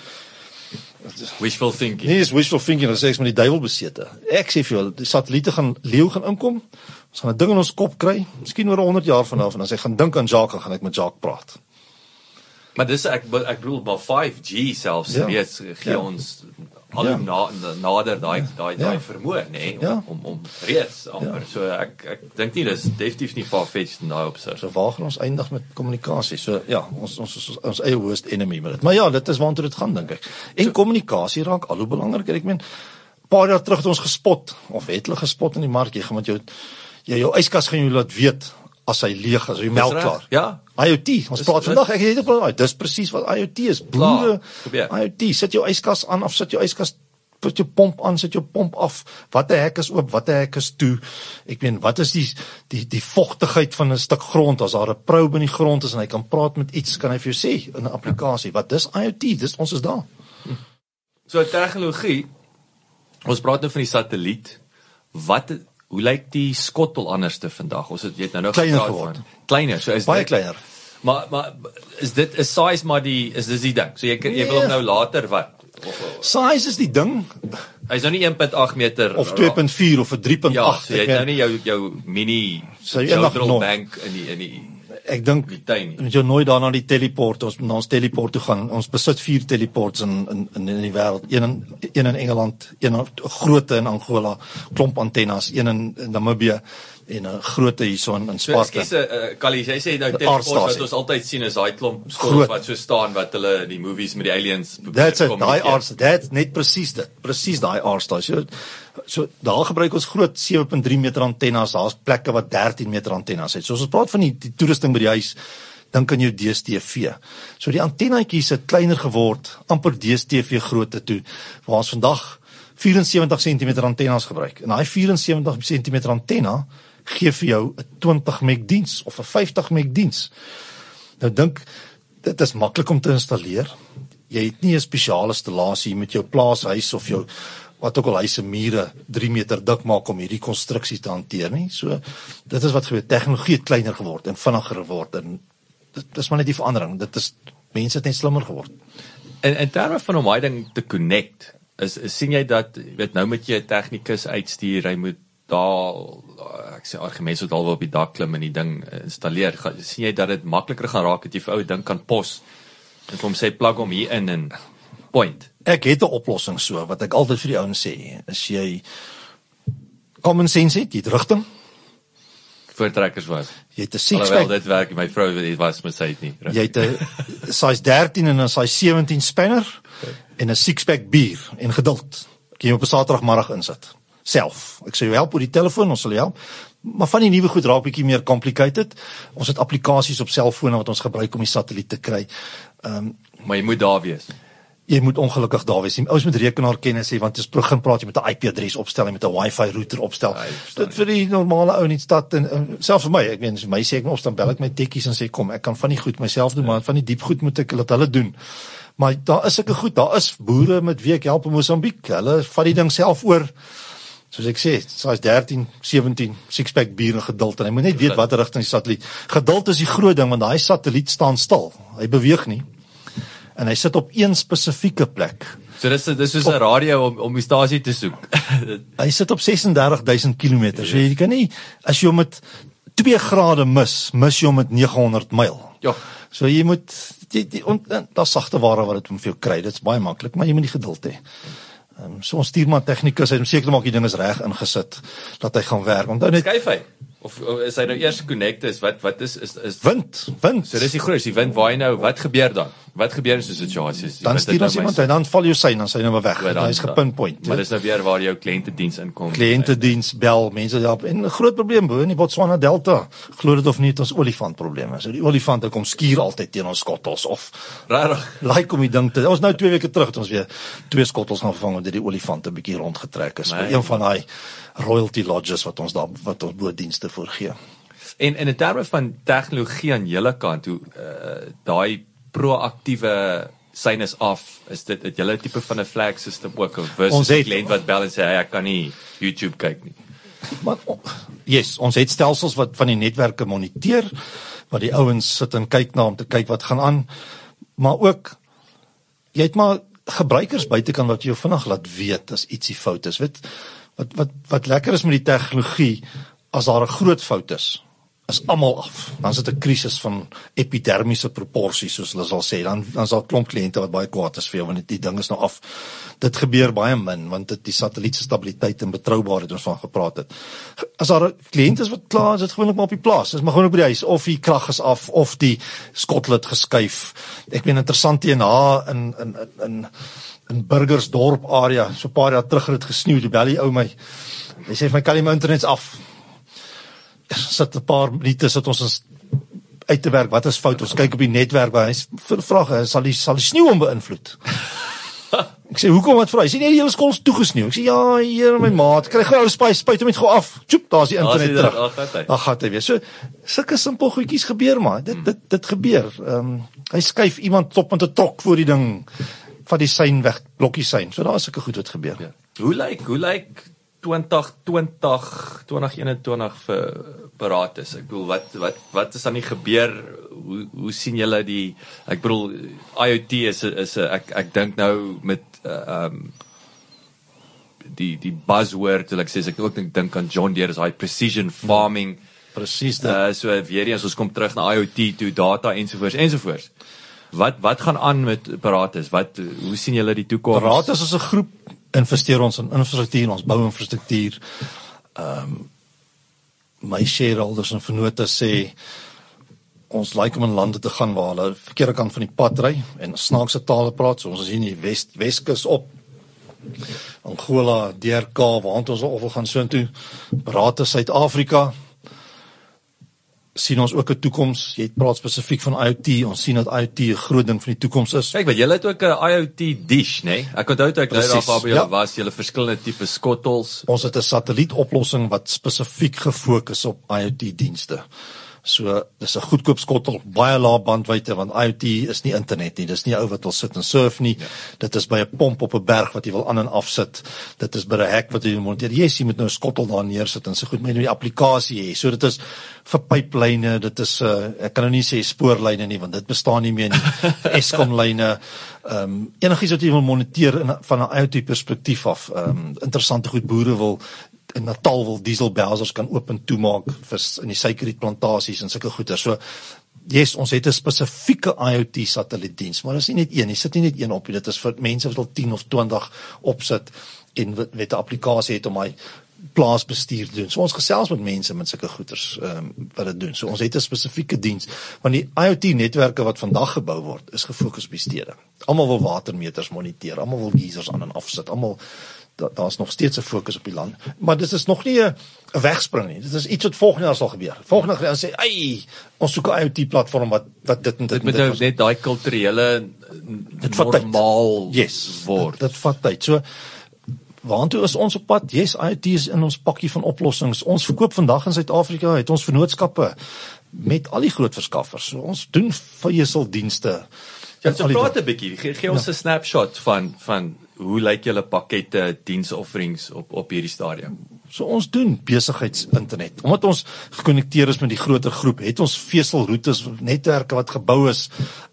wishful thinking. Nee, is wishful thinking, as ek met die duiwel besete. Ek sê vir julle, die satelliete gaan leeu gaan inkom. Ons gaan 'n ding in ons kop kry, miskien oor 100 jaar vanaf en as ek gaan dink aan Jacques, gaan ek met Jacques praat. Maar dis ek ek bedoel by 5G selfs ja. weet gee ja. ons al hoe na, nader daai daai daai Ja. vermoë nê nee, om, Ja. om om reeds amper. So ek ek dink nie dis definitief nie far-fetched in daai opsig. So waar gaan ons eindig met kommunikasie? So ja, ons ons ons, ons eie worst enemy met dit. Maar ja, dit is waartoe dit gaan dink ek. En kommunikasie raak al hoe belangriker. Ek meen paar jaar terug het ons gespot of het hulle gespot in die mark jy gaan met jou jy jou yskas gaan jou laat weet as hy leeg is, die melk klaar. ja. IoT. Ons Dis- praat vandag ek het net gepraat. Dis presies wat IoT is. Boere gebeur. IoT, sit jou yskas aan of sit jou yskas put jou pomp aan, sit jou pomp af. Watter hek is oop, watter hek is toe? Ek meen, wat is die die die vogtigheid van 'n stuk grond as daar 'n probe in die grond is en hy kan praat met iets, kan hy vir jou sê in 'n applikasie. Wat dis IoT? Dis ons is daar. So tegnologie. Ons praat nou van die satelliet. Wat hoe lyk die skottel anderste vandag? Ons het jy het nou nou Kleiner geword. van- Kleiner, so is Baie dit- kleiner. Maar maar is dit is size maar die is dis die ding. So jy jy wil hom Nee. nou later wat? Size is die ding hy's nou nie 1.8 meter of 2.4 of 'n 3.8. Ja, so jy het nou nie jou jou mini Sou jy eendag nog- bank in die in die ek dink die tuin nie. Jy nooit daar na die teleport ons na ons teleport toe gaan. Ons besit 4 teleports in in in, die wêreld. Een in een in Engeland, een in grootte in Angola, klomp antennes, een in, in Namibië en 'n grootte hierso in, in So Sparta. ekskuus, uh, Callie, jy sê nou Die teleports wat ons altyd sien is daai klomp Groot. wat so staan wat hulle in die movies met die aliens That's it. Daai aards, that's net presies dit. Presies daai aardstasie. So, so daar gebruik ons groot 7.3 meter antennes. Daar's plekke wat 13 meter antennes het. So as ons praat van die, die toerusting by die huis, dink aan jou DStv. So die antennetjies het kleiner geword, amper DStv grootte toe, waar ons vandag 74 cm antennes gebruik. En daai 74 cm antenna gee vir jou 'n 20 meg diens of 'n 50 meg diens. Nou dink dit is maklik om te installeer. Jy het nie 'n spesiale installasie met jou plaashuis of jou wat ook al huise mure 3 meter dik maak om hierdie konstruksie te hanteer nie. So dit is wat gebeur. Tegnologie het kleiner geword en vinniger geword en dit is maar net die verandering. Dit is mense het net slimmer geword. In in terme van om daai ding te connect, is, is sien jy dat jy weet nou met jy 'n tegnikus uitstuur, hy moet daar ek sê argumente wat alweer op die dak klim en die ding eh, installeer. Ga, sien jy dat dit makliker gaan raak dat jy vir ou ding kan pos en vir hom sê plug hom hier in en point. Ek het 'n oplossing so wat ek altyd vir die ouens sê. As jy common sense het, jy het rigting, Voortrekkers was. jy het 'n six Alhoewel pack dit werk, my vrou weet was met sy het nie. Jy het 'n size 13 en 'n size 17 spanner en 'n six pack bier en geduld. Kan jy op 'n Saterdagmiddag insit. Self. Ek sê jou help oor die telefoon, ons sal jou help. Maar van die nuwe goed raak bietjie meer complicated. Ons het applikasies op selfone wat ons gebruik om die satelliet te kry. Ehm um, maar jy moet daar wees. jy moet ongelukkig daar wees. Ouens met rekenaarkennis hê want jy begin praat jy met 'n IP-adres opstel en met 'n Wi-Fi router opstel. Ja, ek Dit vir die normale ou in die stad en, en selfs vir my, ek meen as my sê ek moet opstel, bel ek my tekkies en sê kom, ek kan van die goed myself doen, maar van die diep goed moet ek laat hulle doen. Maar daar is sulke goed, daar is boere met wie ek help in Mosambiek. Hulle vat die ding self oor. Soos ek sê, size 13, 17, six pack bier en geduld en hy moet net weet watter rigting die satelliet. Geduld is die groot ding want daai satelliet staan stil. Hy beweeg nie. En hy sit op een spesifieke plek. So dis dis soos 'n radio om om die stasie te soek. Hy sit op 36000 km. So jy kan nie as jy hom met 2 grade mis, mis jy hom met 900 myl. Ja. So jy moet die, die en daar's sagte ware wat dit om vir jou kry. Dit's baie maklik, maar jy moet die geduld hê. Ehm um, so ons stuur maar tegnikus, hy moet seker maak die ding is reg ingesit dat hy gaan werk. Onthou net Skuif hy. Of, of is hy nou eers connected is wat wat is is is wind, wind. So dis die groot, die wind waai nou, wat gebeur dan? Wat gebeur in so 'n situasie? Dan stuur ons iemand hy dan val jou sein, dan sy nou maar weg. Ja, dan- Hy's gepinpoint. Maar dis nou weer waar jou kliëntediens inkom. kliëntediens bel, mense help. En 'n groot probleem bo in die Botswana Delta. Glo dit of nie, het ons olifantprobleme. So die olifante kom skuur altyd teen ons skottels of Regtig. like om die ding te Ons nou 2 weke terug het ons weer twee skottels gaan vang omdat die olifante bietjie rondgetrek is. Nee. Een van daai royalty lodges wat ons daar wat ons boedienste voorgee. En en in terme van tegnologie aan julle kant, hoe uh, daai proaktiewe sein is af, is dit het julle tipe van 'n flag system ook of versus het- kliënt wat bel en sê hey, ek kan nie YouTube kyk nie. Maar yes, ons het stelsels wat van die netwerke moniteer wat die ouens sit en kyk na om te kyk wat gaan aan. Maar ook jy het maar gebruikers buitekant wat jou vinnig laat weet as ietsie fout is. Weet wat wat wat lekker is met die tegnologie as daar 'n groot fout is is almal af. Dan sit 'n krisis van epidermiese proporsies soos hulle sal sê. Dan dan daar klomp kliënte wat baie kwaad is vir jou want die, die ding is nou af. Dit gebeur baie min want dit die satelliet se stabiliteit en betroubaarheid ons van gepraat het. As daar kliënte is wat klaar is, dit gewoonlik maar op die plaas. Dis maar gewoonlik by die huis of die krag is af of die skottel het geskuif. Ek meen interessant hier na in in in in in Burgersdorp area so 'n paar jaar terug het dit gesneeu, die belly ou my. Hy sê my kan nie my internet af sit 'n paar minute sit ons ons uit te werk. Wat is fout? Ons kyk op die netwerk waar hy vra sal die sal die sneeu hom beïnvloed. Ek sê hoekom wat vra? Hy sê nee, die hele skool is toegesneeu. Ek sê ja, hier my maat, kry gou ou spuit spuit hom net gou af. Tjoep, daar's die internet terug. Ag, gaan hy weer. So sulke simpel goedjies gebeur maar. Dit dit dit gebeur. Ehm um, hy skuif iemand top met 'n trok voor die ding van die sein weg, blokkie sein. So daar is sulke goed wat gebeur. Ja. Hoe lyk hoe lyk 2020 2021 vir Paratus. Ek bedoel wat wat wat is dan nie gebeur? Hoe hoe sien julle die ek bedoel IoT is is ek ek dink nou met uh, ehm uh, um, die die buzzword wat ek sê ek ook dink dink aan John Deere is hy precision farming presies dit. Uh, so weer eens ons kom terug na IoT toe data ensovoorts ensovoorts. Wat wat gaan aan met Paratus? Wat hoe sien julle die toekoms? Paratus is 'n groep investeer ons in infrastruktuur, ons bou infrastruktuur. Ehm um, my shareholders en vennote sê ons like om in lande te gaan waar hulle verkeerde kant van die pad ry en snaakse tale praat. So ons is hier in die Wes Weskus op Angola, DRK, waar ons wil gaan soontoe. Beraad te Suid-Afrika sien ons ook 'n toekoms. Jy praat spesifiek van IoT. Ons sien dat IoT 'n groot ding van die toekoms is. Kyk, want jy het ook 'n IoT dish, né? Nee? Ek onthou toe ek daar daar by julle ja. was, julle verskillende tipe skottels. Ons het 'n satellietoplossing wat spesifiek gefokus op IoT dienste. So dis 'n goedkoop skottel, baie lae bandwydte want IoT is nie internet nie. Dis nie ou wat wil sit en surf nie. Ja. Dit is by 'n pomp op 'n berg wat jy wil aan en af sit. Dit is by 'n hek wat jy monteer. Yes, jy moet nou 'n skottel daar neersit en so goed met die applikasie hê. So dit is vir pyplyne, dit is 'n uh, ek kan nou nie sê spoorlyne nie want dit bestaan nie meer nie. Eskom lyne. Ehm um, enigiets wat jy wil moniteer in van 'n IoT perspektief af. Ehm um, interessante goed boere wil in Natal wil diesel belsers kan oop en toemaak vir in die suikerrietplantasies en sulke goeder. So yes, ons het 'n spesifieke IoT satellietdiens, maar dit is nie net een, jy sit nie net een op nie. Dit is vir mense wat al 10 of 20 opsit en met 'n applikasie het om hy plaasbestuur doen. So ons gesels met mense met sulke goeders ehm um, wat dit doen. So ons het 'n spesifieke diens want die IoT netwerke wat vandag gebou word is gefokus op die stede. Almal wil watermeters moniteer, almal wil geysers aan en af sit, almal daar's nog steeds 'n fokus op die land. Maar dit is nog nie 'n wegspring nie. Dit is iets wat volgende jaar sal gebeur. Volgende jaar sê, "Ey, ons soek 'n IoT platform wat wat dit en dit, dit met dit net daai kulturele dit normaal yes, word. Dit, dit vat tyd. So waartoe is ons op pad? Yes, IoT is in ons pakkie van oplossings. Ons verkoop vandag in Suid-Afrika, het ons vennootskappe met al die groot verskaffers. So ons doen veeseldienste. Ja, so praat 'n bietjie. Gee, gee ons 'n ja. snapshot van van hoe lyk julle pakkette diensofferings op op hierdie stadium? So ons doen besigheidsinternet. Omdat ons gekonnekteer is met die groter groep, het ons veselroetes netwerke wat gebou is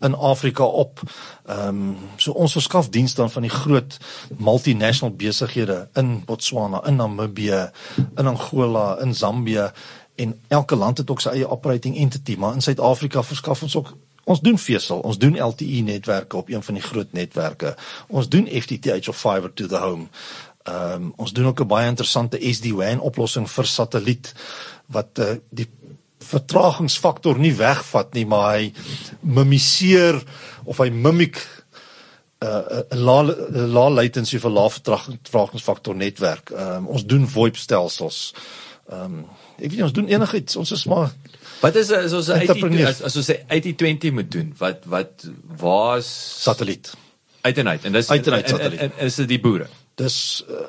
in Afrika op. Ehm um, so ons verskaf dienste aan van die groot multinational besighede in Botswana, in Namibië, in Angola, in Zambië en elke land het ook sy eie operating entity, maar in Suid-Afrika verskaf ons ook Ons doen vesel, ons doen LTE netwerke op een van die groot netwerke. Ons doen FTTH of fiber to the home. Ehm um, ons doen ook 'n baie interessante SD-WAN oplossing vir satelliet wat uh, die vertragingsfaktor nie wegvat nie, maar hy mimiseer of hy mimiek 'n uh, 'n lae lae latency vir lae vertragingsfaktor netwerk. Ehm um, ons doen VoIP stelsels. Ehm um, ek weet ons doen enigiets. Ons is maar Wat is as ons 80 as, as ons 8020 moet doen? Wat wat waar's satelliet? Uit en uit. En dis uit en uit satelliet. En, en, en is dit die boere? Dis uh,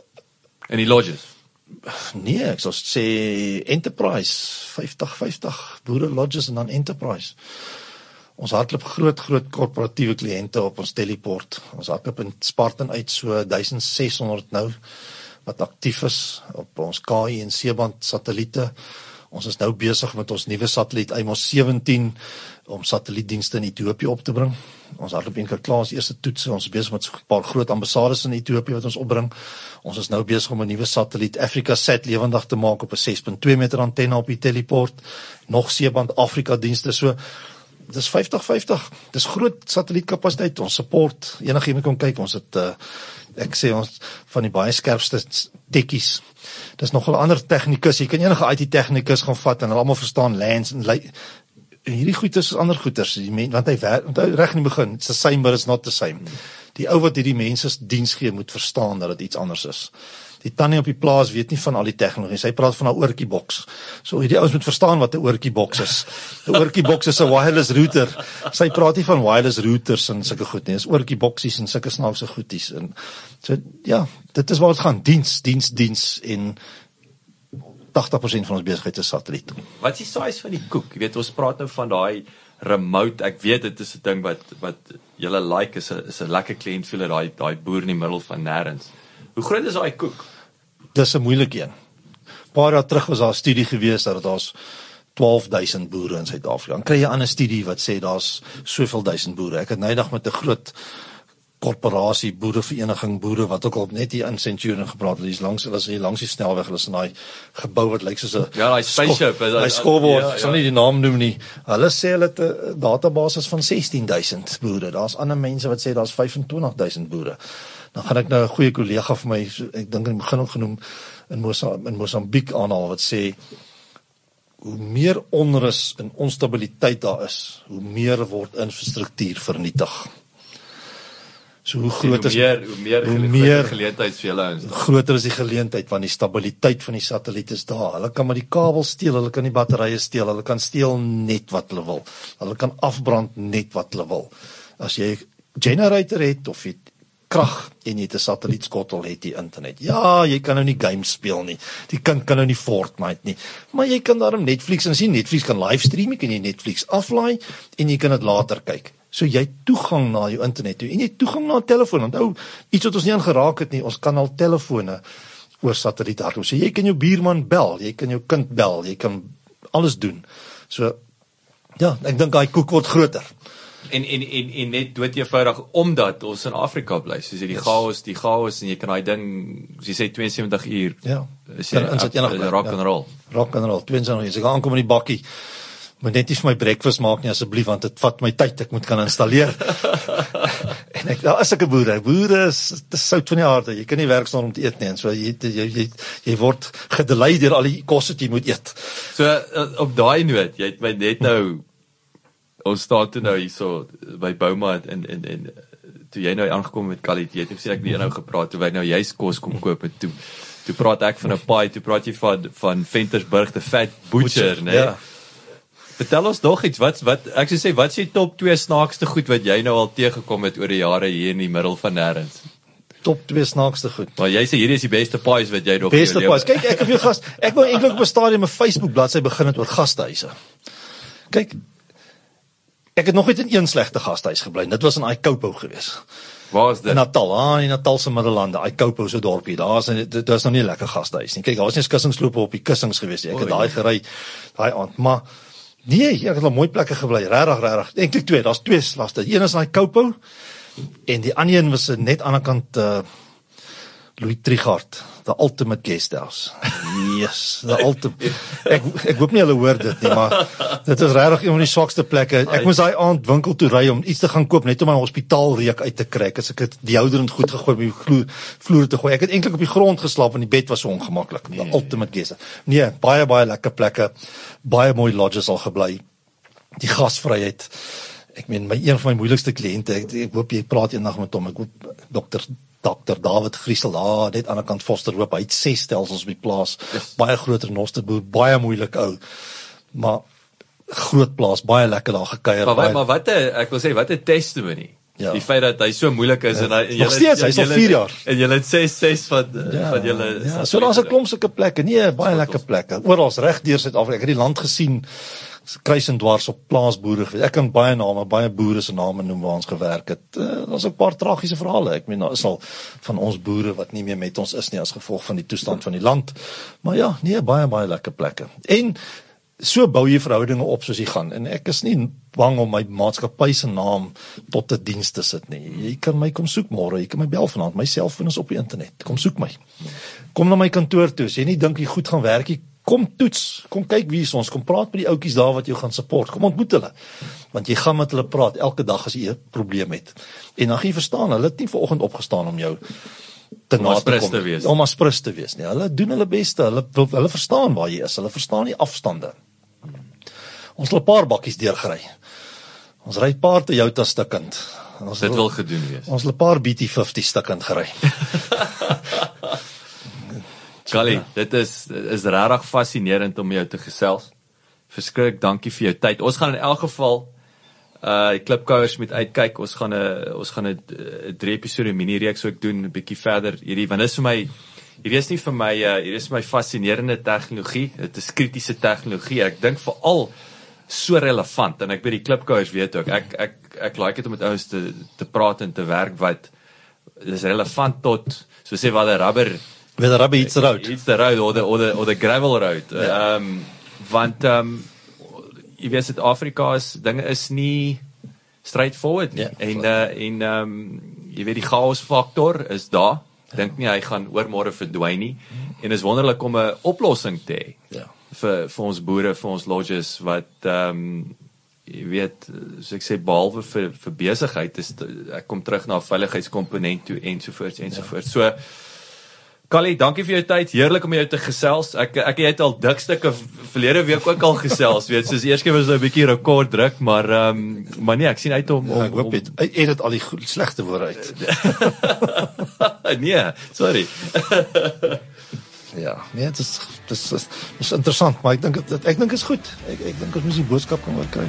in die lodges. Nee, ek sou sê enterprise 50 50 boere lodges en dan enterprise. Ons hardloop groot groot korporatiewe kliënte op ons teleport. Ons hardloop in Spartan uit so 1600 nou wat aktief is op ons KI en C-band satelliete. Ons is nou besig met ons nuwe satelliet Amos 17 om satellietdienste in Ethiopië op te bring. Ons hardloop een keer klaar ons eerste toets. Ons is besig met 'n paar groot ambassades in Ethiopië wat ons opbring. Ons is nou besig om 'n nuwe satelliet Africa Sat lewendig te maak op 'n 6.2 meter antenne op die teleport. Nog seeband Afrika dienste so dis 50-50. Dis groot satellietkapasiteit. Ons support enigiemand kom kyk. Ons het uh, ek sê ons van die baie skerpste tekkies. Dis nogal ander tegnikus. Jy kan enige IT tegnikus gaan vat en hulle almal verstaan lands en en hierdie goeters is ander goeters die men, want hy onthou reg in die begin it's the same but it's not the same die ou wat hierdie mense diens gee moet verstaan dat dit iets anders is die tannie op die plaas weet nie van al die tegnologie sy praat van 'n oortjie boks so hierdie ouens moet verstaan wat 'n oortjie boks is 'n oortjie boks is 'n wireless router sy praat nie van wireless routers en sulke goed nie dis oortjie boksies en sulke snaakse goedjies en so ja dit is waar dit gaan diens diens diens in 80% van ons besigheid is satelliet. Wat is die size van die koek? Jy weet ons praat nou van daai remote. Ek weet dit is 'n ding wat wat julle like is 'n is 'n lekker kliënt vir daai daai boer in die middel van nêrens. Hoe groot is daai koek? Dis 'n moeilike een. Paar jaar terug was daar 'n studie gewees dat daar's 12000 boere in Suid-Afrika. Dan kry jy 'n ander studie wat sê daar's soveel duisend boere. Ek het eendag met 'n groot korporasie boerevereniging boere wat ook al net hier in Centurion gepraat het hier's langs hulle is hier langs die snelweg hulle is in daai gebou wat lyk soos 'n ja daai spaceship is daai skoolbord ja, ja. ek sal nie die naam noem nie hulle sê hulle het 'n database van 16000 boere daar's ander mense wat sê daar's 25000 boere dan gaan ek nou 'n goeie kollega vir my ek dink in die begin ook genoem in Mosambik in Mosambiek aanhaal wat sê hoe meer onrus en onstabiliteit daar is hoe meer word infrastruktuur vernietig So hoe groot is meer hoe meer, hoe meer geleentheid vir julle ouens. Groter is die geleentheid want die stabiliteit van die satelliet is daar. Hulle kan maar die kabel steel, hulle kan die batterye steel, hulle kan steel net wat hulle wil. Hulle kan afbrand net wat hulle wil. As jy generator het of jy krag en jy het 'n satellietskottel het jy internet. Ja, jy kan nou nie games speel nie. Die kind kan nou nie Fortnite nie. Maar jy kan daarom Netflix en sien Netflix kan livestream, jy kan jy Netflix aflaai en jy kan dit later kyk. So jy het toegang na jou internet toe en jy het toegang na 'n telefoon. Onthou, iets wat ons nie aangeraak het nie, ons kan al telefone oor satelliet hardloop. So jy kan jou buurman bel, jy kan jou kind bel, jy kan alles doen. So ja, ek dink daai koek word groter. En en en en net dood eenvoudig omdat ons in Afrika bly, soos jy die yes. chaos, die chaos en jy kan daai ding, soos jy sê 72 uur. Ja. Is jy in enige rock and roll. Ja, rock and roll. 22 uur. Jy gaan aankom in die bakkie moet net nie vir my breakfast maak nie asseblief want dit vat my tyd ek moet kan installeer en ek daar is ek 'n boere boere is dis sout van die aarde jy kan nie werk sonder om te eet nie en so jy jy jy, jy word gedelei deur al die kos wat jy moet eet so uh, op daai noot jy het my net nou ons staan toe nou hierso by Bouma en en en toe jy nou aangekom met kwaliteit ek sê ek het nou gepraat toe wy nou jy's kos kom koop en toe toe praat ek van 'n paai toe praat jy van van Ventersburg the fat butcher, butcher nee ja. Vertel ons nog iets. Wat wat ek sê wat is die top 2 snaakste goed wat jy nou al teëgekom het oor die jare hier in die middel van nêrens? Top 2 snaakste goed. Maar jy sê hierdie is die beste pies wat jy nog Beste pies. Kyk, ek het vir gas. Ek wou eintlik op 'n stadium 'n Facebook bladsy begin het oor gastehuise. Kyk. Ek het nog net in een slegte gastehuis gebly. Dit was in Aikoupo gewees. Waar is dit? In Natal, ah, in Natal se Middellande, Aikoupo se dorpie. Daar's dit was nog nie lekker gastehuis nie. Kyk, daar was nie skussingslope op die kussings gewees nie. Ek het daai gery daai aand, maar Nee, ek het al mooi plekke gebly, regtig regtig. Eintlik twee, daar's twee slaste. Een is daai Koupo en die ander een was net aan die kant uh Louis Trigard, the ultimate guest house. Yes, the ultimate. Ek ek hoop nie hulle hoor dit nie, maar dit is regtig een van die swakste plekke. Ek moes daai aand winkel toe ry om iets te gaan koop net om my hospitaal reuk uit te kry. As ek dit die houderend goed gegooi op die vloer, vloer te gooi. Ek het eintlik op die grond geslaap want die bed was so ongemaklik. The nee. ultimate guest. Nee, baie baie lekker plekke. Baie mooi lodges al gebly. Die gasvryheid. Ek meen my een van my moeilikste kliënte, ek, ek hoop jy praat eendag met hom. Ek hoop dokter Dr David Griesel daar net aan die kant Fosterhoop. Hy het ses stelsels op die plaas. Yes. Baie groot renosterboer, baie moeilik ou. Maar groot plaas, baie lekker daar gekuier. Maar baie... maar wat 'n ek wil sê wat 'n testimony. Ja. Die feit dat hy so moeilik is ja. en hy nog steeds, hy's al 4 jaar. En jy het 6 6 van ja. van julle Ja, so daar's 'n klomp sulke plekke. Nee, baie lekker plekke. Oral reg deur Suid-Afrika. Ek het die land gesien kruis en dwars op plaasboere gewees. Ek kan baie name, baie boere se name noem waar ons gewerk het. Uh, Daar's ook 'n paar tragiese verhale. Ek meen daar is al van ons boere wat nie meer met ons is nie as gevolg van die toestand van die land. Maar ja, nee, baie baie lekker plekke. En so bou jy verhoudinge op soos jy gaan en ek is nie bang om my maatskappy se naam tot 'n diens te sit nie. Jy kan my kom soek môre, jy kan my bel vanaand, my selfoon is op die internet. Kom soek my. Kom na my kantoor toe. As jy nie dink jy goed gaan werk nie, kom toets. Kom kyk wie is ons. Kom praat met die ouetjies daar wat jou gaan support. Kom ontmoet hulle. Want jy gaan met hulle praat elke dag as jy 'n probleem het. En dan gaan jy verstaan, hulle het nie vanoggend opgestaan om jou te na te kom. Te wees. Om as prins te wees nie. Hulle doen hulle beste. Hulle hulle verstaan waar jy is. Hulle verstaan die afstande. Ons het 'n paar bakkies deurgery. Ons ry 'n paar Toyota stukkend. Ons dit wil gedoen wees. Ons het 'n paar BT50 stukkend gery. Kali, dit is is regtig fascinerend om jou te gesels. Verskriklik dankie vir jou tyd. Ons gaan in elk geval uh die klipkouers met uitkyk. Ons gaan 'n ons gaan 'n drie episode mini reeks ook doen 'n bietjie verder hierdie want dit is vir my hierdie is nie vir my uh hierdie is my fascinerende tegnologie. Dit is kritiese tegnologie. Ek dink veral so relevant en ek by die klipkouers weet ook ek ek ek like dit om met ouens te te praat en te werk wat is relevant tot so sê wat 'n rubber with a rubber hits the road hits the road or the or the or the gravel road ja. ehm ja. um, want ehm um, jy weet Suid-Afrika is dinge is nie straightforward nie ja, en uh, en ehm um, jy weet die chaos faktor is daar dink nie hy gaan oormôre verdwyn nie en is wonderlik om 'n oplossing te hê ja vir vir ons boere, vir ons lodges wat ehm um, jy weet, so ek sê behalwe vir vir besigheid is ek kom terug na veiligheidskomponent toe ensovoorts ensovoorts. Ja. So Kali, dankie vir jou tyd. Heerlik om jou te gesels. Ek ek het al dik stukke verlede week ook al gesels, weet, soos eers keer was nou 'n bietjie rekord druk, maar ehm um, maar nee, ek sien uit om om ja, ek hoop dit het al die goed, slegte woorde uit. nee, sorry. Ja, nee, dit is dis is, is interessant, maar ek dink dit ek dink is goed. Ek ek dink ons moet die boodskap kan oorkry.